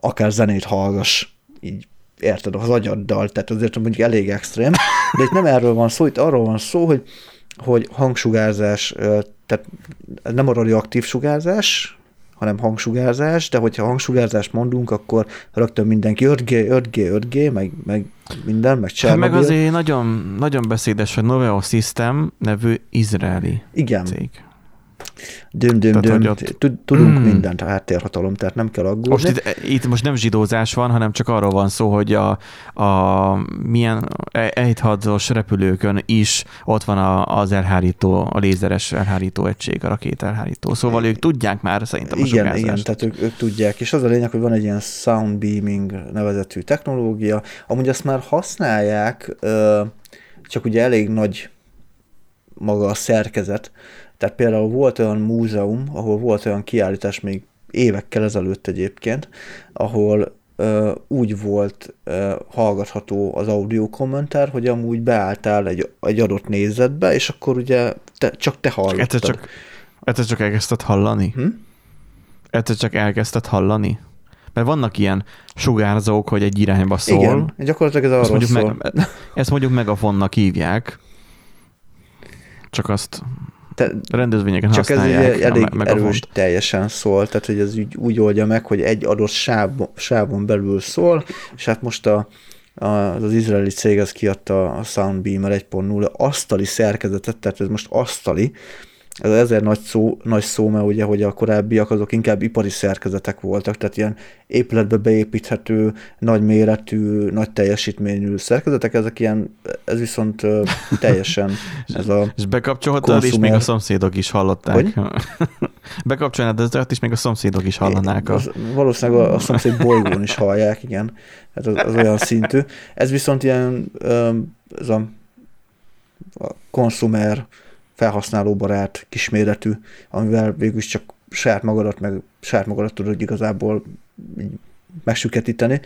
akár zenét hallgass, így érted, az agyaddal, tehát azért mondjuk elég extrém, de itt nem erről van szó, itt arról van szó, hogy, hogy hangsugárzás, tehát nem a radioaktív sugárzás, hanem hangsugárzás, de hogyha hangsugárzást mondunk, akkor rögtön mindenki 5G, 5G, 5G, meg, meg minden, meg Csernobyl. Hát meg azért nagyon, nagyon beszédes, hogy Noveo System nevű izraeli Igen. cég. Düm, düm, düm. Ott... Tudunk mm. mindent a háttérhatalom, tehát nem kell aggódni. Most itt, itt most nem zsidózás van, hanem csak arról van szó, hogy a, a milyen ejthadzos repülőkön is ott van a, az elhárító, a lézeres elhárító egység, a rakét elhárító. Szóval ők tudják már szerintem a Igen, igen, tehát ők, ők tudják. És az a lényeg, hogy van egy ilyen sound beaming nevezetű technológia. Amúgy azt már használják, csak ugye elég nagy maga a szerkezet, tehát például volt olyan múzeum, ahol volt olyan kiállítás még évekkel ezelőtt egyébként, ahol ö, úgy volt ö, hallgatható az audio kommentár, hogy amúgy beálltál egy, egy adott nézetbe, és akkor ugye te, csak te hallottad. Egyszer csak, egyszer csak elkezdted hallani? Hm? Egyszer csak elkezdted hallani? Mert vannak ilyen sugárzók, hogy egy irányba szól. Igen, gyakorlatilag ez Ezt arról mondjuk, szól. meg, ezt mondjuk megafonnak hívják. Csak azt Te, rendezvényeken csak ez ugye elég me- erős teljesen szól, tehát hogy ez úgy, úgy oldja meg, hogy egy adott sáv, sávon belül szól, és hát most a, a, az, izraeli cég az kiadta a Soundbeamer 1.0 asztali szerkezetet, tehát ez most asztali, ez ezer nagy szó, nagy szó, mert ugye, hogy a korábbiak azok inkább ipari szerkezetek voltak, tehát ilyen épületbe beépíthető, nagy méretű, nagy teljesítményű szerkezetek, ezek ilyen, ez viszont (laughs) teljesen ez a És bekapcsolhatod, és még a szomszédok is hallották. Hogy? (laughs) Bekapcsolnád ezt, és még a szomszédok is hallanák. A... Az, valószínűleg a, a szomszéd bolygón is hallják, igen. Hát az, az olyan szintű. Ez viszont ilyen, ez a, a konsumer, felhasználóbarát, kisméretű, amivel végül csak saját magadat, meg saját magadat tudod igazából megsüketíteni.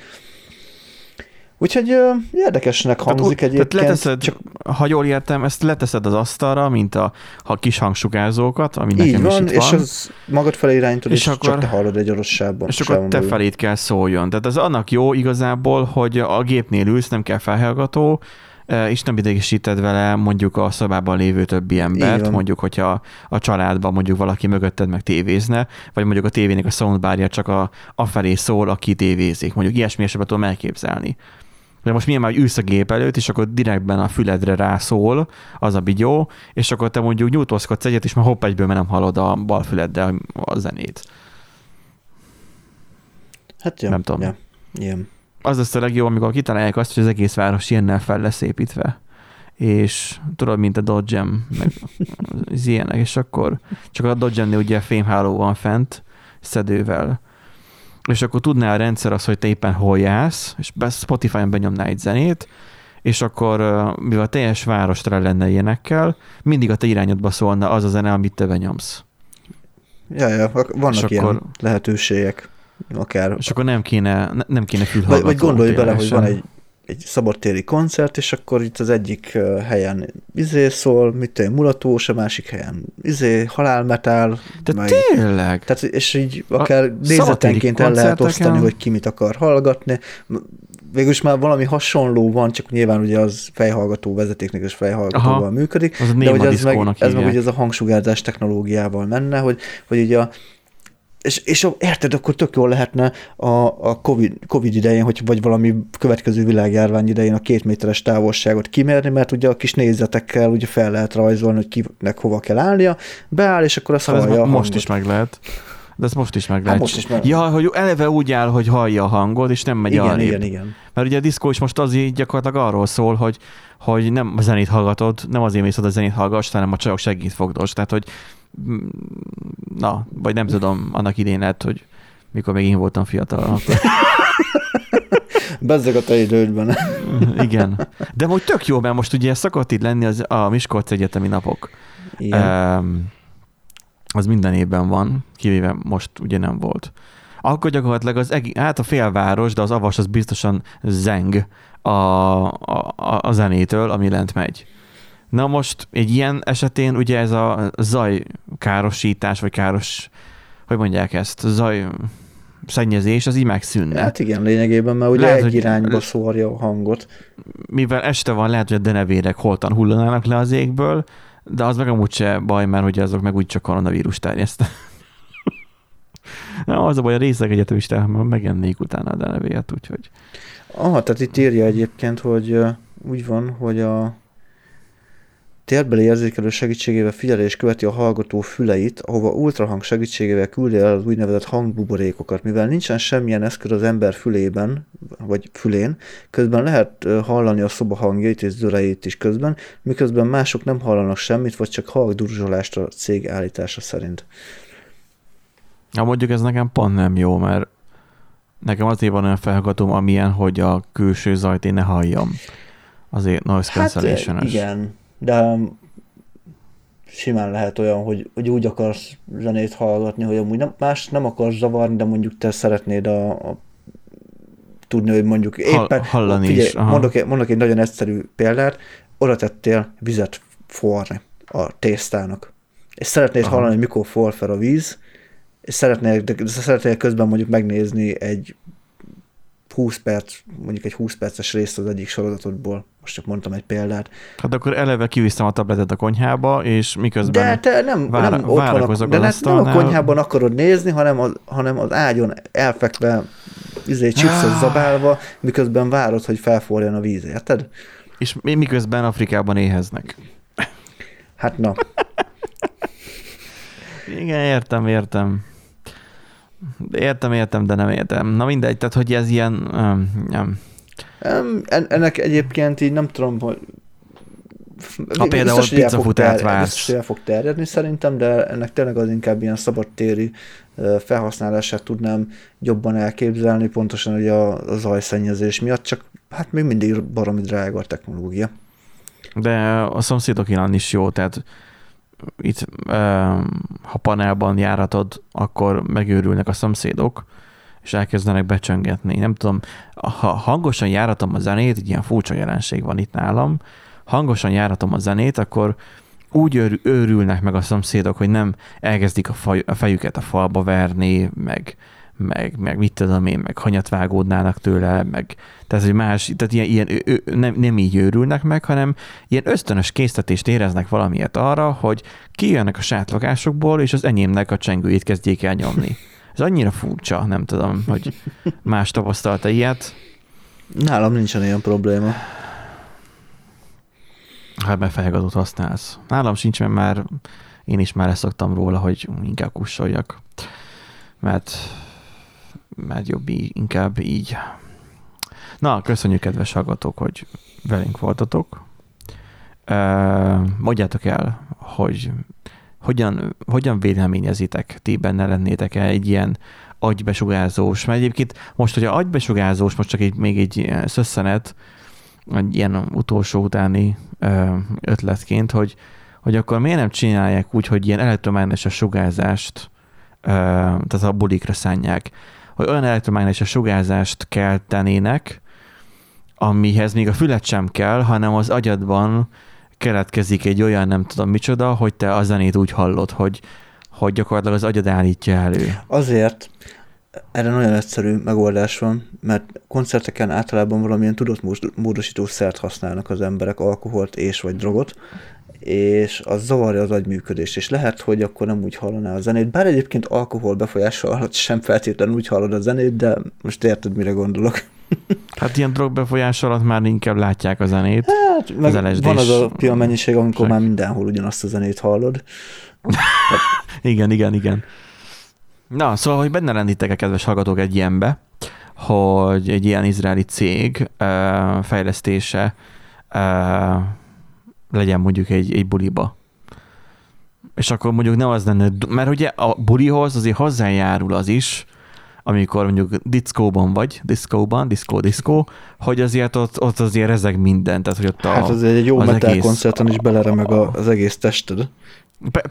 Úgyhogy ö, érdekesnek hangzik tehát, egyébként. tehát leteszed, csak ha jól értem, ezt leteszed az asztalra, mint a, a kis hangsugárzókat, ami nekem így van, is itt és van. az magad felé irányítod, és, És akkor- csak te hallod egy adott sávban. És akkor te felét kell szóljon. Tehát ez annak jó igazából, hogy a gépnél ülsz, nem kell felhallgató, és nem idegesíted vele mondjuk a szobában lévő többi embert, mondjuk, hogyha a családban mondjuk valaki mögötted meg tévézne, vagy mondjuk a tévének a soundbarja csak a, afelé szól, aki tévézik. Mondjuk ilyesmi esetben tudom elképzelni. De most milyen már hogy ülsz a gép előtt, és akkor direktben a füledre rászól az a bigyó, és akkor te mondjuk nyújtózkodsz egyet, és már hopp egyből, mert nem hallod a bal füleddel a zenét. Hát ja, nem tudom. Ja, ilyen. Az lesz a legjobb, amikor kitalálják azt, hogy az egész város ilyennel fel lesz építve. És tudod, mint a dodge meg az ilyenek, és akkor csak a dodge ugye fémháló van fent, szedővel. És akkor tudná a rendszer azt, hogy te éppen hol jársz, és Spotify-on benyomná egy zenét, és akkor, mivel a teljes város tele lenne ilyenekkel, mindig a te irányodba szólna az a zene, amit te benyomsz. Ja, ja, ak- vannak És ilyen akkor- lehetőségek, akár. És akkor nem kéne, ne- nem kéne Vagy, fülhallgató. vagy gondolj bele, hogy van egy, egy szabadtéri koncert, és akkor itt az egyik helyen izé szól, mit tudom, mulatós, a másik helyen izé, halálmetál, De meg, tényleg? tehát, és így akár szabadtéri nézetenként el lehet osztani, hogy ki mit akar hallgatni. Végülis már valami hasonló van, csak nyilván ugye az fejhallgató vezetéknek és fejhallgatóval Aha. működik. Az a De hogy ez meg, ez meg ugye ez a hangsugárzás technológiával menne, hogy, hogy ugye a és, és a- érted, akkor tök jól lehetne a, a COVID, COVID idején, hogy vagy valami következő világjárvány idején a két méteres távolságot kimérni, mert ugye a kis nézetekkel ugye fel lehet rajzolni, hogy kinek hova kell állnia, beáll, és akkor azt Hát ez hallja a mo- most is meg lehet. De ez most is meg Hát lehet. most is meg- Ja, hogy eleve úgy áll, hogy hallja a hangot, és nem megy Igen, arrébb. igen, igen. Mert ugye a diszkó is most az így gyakorlatilag arról szól, hogy, hogy nem a zenét hallgatod, nem azért mész oda a zenét hallgass, hanem a csajok segít fogdos. Tehát, hogy na, vagy nem tudom, annak idén lehet, hogy mikor még én voltam fiatal. Akkor, (laughs) Bezzeg a te idődben. (laughs) igen. De hogy tök jó, mert most ugye szokott itt lenni az, a Miskolc egyetemi napok. Igen. Um, az minden évben van, kivéve most ugye nem volt. Akkor gyakorlatilag az egész, hát a félváros, de az avas az biztosan zeng a, a, a, a zenétől, ami lent megy. Na most egy ilyen esetén ugye ez a zaj károsítás, vagy káros, hogy mondják ezt, zaj szennyezés, az így megszűnne. Hát igen, lényegében, mert ugye Lehet, egy hogy- irányba szórja a hangot. mivel este van, lehet, hogy a denevérek holtan hullanának le az égből, de az meg amúgy se baj, mert ugye azok meg úgy csak koronavírus terjeszt. (laughs) Na, az a baj, a részeg egyetemisták megennék utána a denevért, úgyhogy Aha, tehát itt írja egyébként, hogy úgy van, hogy a térbeli érzékelő segítségével figyeli és követi a hallgató füleit, ahova ultrahang segítségével küldi el az úgynevezett hangbuborékokat. Mivel nincsen semmilyen eszköz az ember fülében, vagy fülén, közben lehet hallani a szoba hangjait és zörejét is közben, miközben mások nem hallanak semmit, vagy csak halk durzsolást a cég állítása szerint. ja, mondjuk ez nekem pont nem jó, mert nekem azért van olyan felhallgatóm, amilyen, hogy a külső zajt én ne halljam. Azért noise Hát cancellation ö, igen, de simán lehet olyan, hogy, hogy úgy akarsz zenét hallgatni, hogy amúgy nem, más nem akarsz zavarni, de mondjuk te szeretnéd a, a tudni, hogy mondjuk éppen... hallani figyelj, is. Aha. Mondok, mondok egy nagyon egyszerű példát, oda tettél vizet forni a tésztának. És szeretnéd aha. hallani, mikor for fel a víz, és szeretnél, de szeretnél közben mondjuk megnézni egy 20 perc, mondjuk egy 20 perces részt az egyik sorozatodból, most csak mondtam egy példát. Hát akkor eleve kiviszem a tabletet a konyhába, és miközben De te nem, vár, nem ott van a, de nem a konyhában akarod nézni, hanem az, hanem az ágyon elfekve, izé, chipset ah. zabálva, miközben várod, hogy felforjon a víz, érted? És miközben Afrikában éheznek. Hát na. Igen, értem, értem. Értem, értem, de nem értem. Na mindegy, tehát hogy ez ilyen... Um, nem. Ennek egyébként így nem tudom, hogy ha például biztos, pizzafutát vársz. Biztos, el fog terjedni szerintem, de ennek tényleg az inkább ilyen szabadtéri felhasználását tudnám jobban elképzelni, pontosan hogy a, a zajszennyezés miatt, csak hát még mindig baromi drága a technológia. De a szomszédok irány is jó, tehát itt ha panelban járatod, akkor megőrülnek a szomszédok, és elkezdenek becsöngetni. Nem tudom, ha hangosan járatom a zenét, egy ilyen furcsa jelenség van itt nálam, hangosan járatom a zenét, akkor úgy őrülnek meg a szomszédok, hogy nem elkezdik a, faj, a fejüket a falba verni, meg, meg, meg mit tudom én, meg hanyat vágódnának tőle, meg tehát, hogy más, tehát ilyen, ilyen ő, nem, nem így őrülnek meg, hanem ilyen ösztönös késztetést éreznek valamiért arra, hogy kijönnek a sátlagásokból, és az enyémnek a csengőjét kezdjék el nyomni. Ez annyira furcsa, nem tudom, hogy más tapasztalta ilyet. Nálam nincsen ilyen probléma. Hát mert fejhallgatót használsz. Nálam sincs, mert már én is már ezt szoktam róla, hogy inkább kussoljak. Mert, mert jobb így, inkább így. Na, köszönjük, kedves hallgatók, hogy velünk voltatok. Mondjátok el, hogy hogyan, hogyan véleményezitek, ti benne lennétek-e egy ilyen agybesugázós, mert egyébként most, hogy a agybesugázós, most csak egy, még egy szösszenet, egy ilyen utolsó utáni ötletként, hogy, hogy akkor miért nem csinálják úgy, hogy ilyen elektromágneses sugárzást, tehát a bulikra szánják, hogy olyan elektromágneses sugárzást keltenének, amihez még a fület sem kell, hanem az agyadban keletkezik egy olyan nem tudom micsoda, hogy te a zenét úgy hallod, hogy, hogy gyakorlatilag az agyad állítja elő. Azért, erre nagyon egyszerű megoldás van, mert koncerteken általában valamilyen tudott módosító szert használnak az emberek, alkoholt és vagy drogot, és az zavarja az agyműködést, és lehet, hogy akkor nem úgy hallaná a zenét, bár egyébként alkohol befolyással alatt sem feltétlenül úgy hallod a zenét, de most érted, mire gondolok. (laughs) Hát ilyen drogbefolyás alatt már inkább látják a zenét. Hát, az van az a pia mennyiség, amikor már mindenhol ugyanazt a zenét hallod. (laughs) igen, igen, igen. Na, szóval, hogy benne lennétek a kedves hallgatók egy ilyenbe, hogy egy ilyen izraeli cég fejlesztése legyen mondjuk egy, egy buliba. És akkor mondjuk nem az lenne, mert ugye a bulihoz azért hozzájárul az is, amikor mondjuk diszkóban vagy, diszkóban, diszkó, diszkó, hogy azért ott, ott azért rezeg minden, tehát hogy ott a, Hát azért egy jó az metal egész, koncerten is beleremeg az egész tested.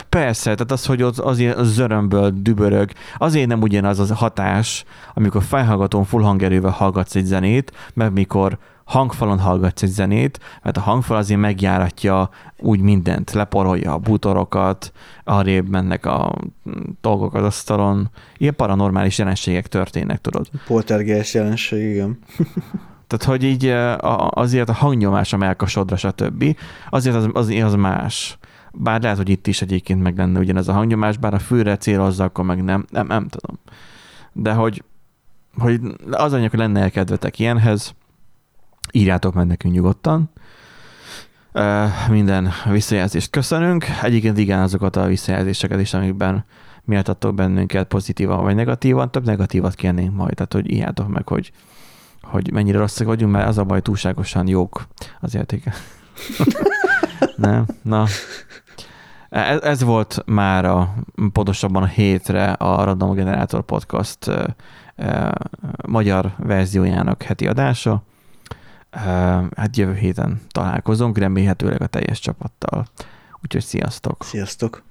Persze, tehát az, hogy ott azért az zörömből dübörög, azért nem ugyanaz az a hatás, amikor felhallgatón full hangerővel hallgatsz egy zenét, mert mikor hangfalon hallgatsz egy zenét, mert a hangfal azért megjáratja úgy mindent, leporolja a bútorokat, arrébb mennek a dolgok az asztalon. Ilyen paranormális jelenségek történnek, tudod. Poltergeist jelenség, igen. (laughs) Tehát, hogy így azért a hangnyomás a melkasodra, stb. Azért az, az, az más. Bár lehet, hogy itt is egyébként meg lenne ugyanez a hangnyomás, bár a főre célozza, akkor meg nem, nem, nem tudom. De hogy, hogy az anyag, hogy lenne elkedvetek ilyenhez, írjátok meg nekünk nyugodtan. Minden visszajelzést köszönünk. Egyébként igen, azokat a visszajelzéseket is, amikben méltattok bennünket pozitívan vagy negatívan, több negatívat kérnénk majd, tehát hogy írjátok meg, hogy, hogy mennyire rosszak vagyunk, mert az a baj túlságosan jók az értéke. (laughs) Nem? Na. Ez, ez volt már a, pontosabban a hétre a Random Generator Podcast e, e, magyar verziójának heti adása hát jövő héten találkozunk, remélhetőleg a teljes csapattal. Úgyhogy sziasztok! Sziasztok!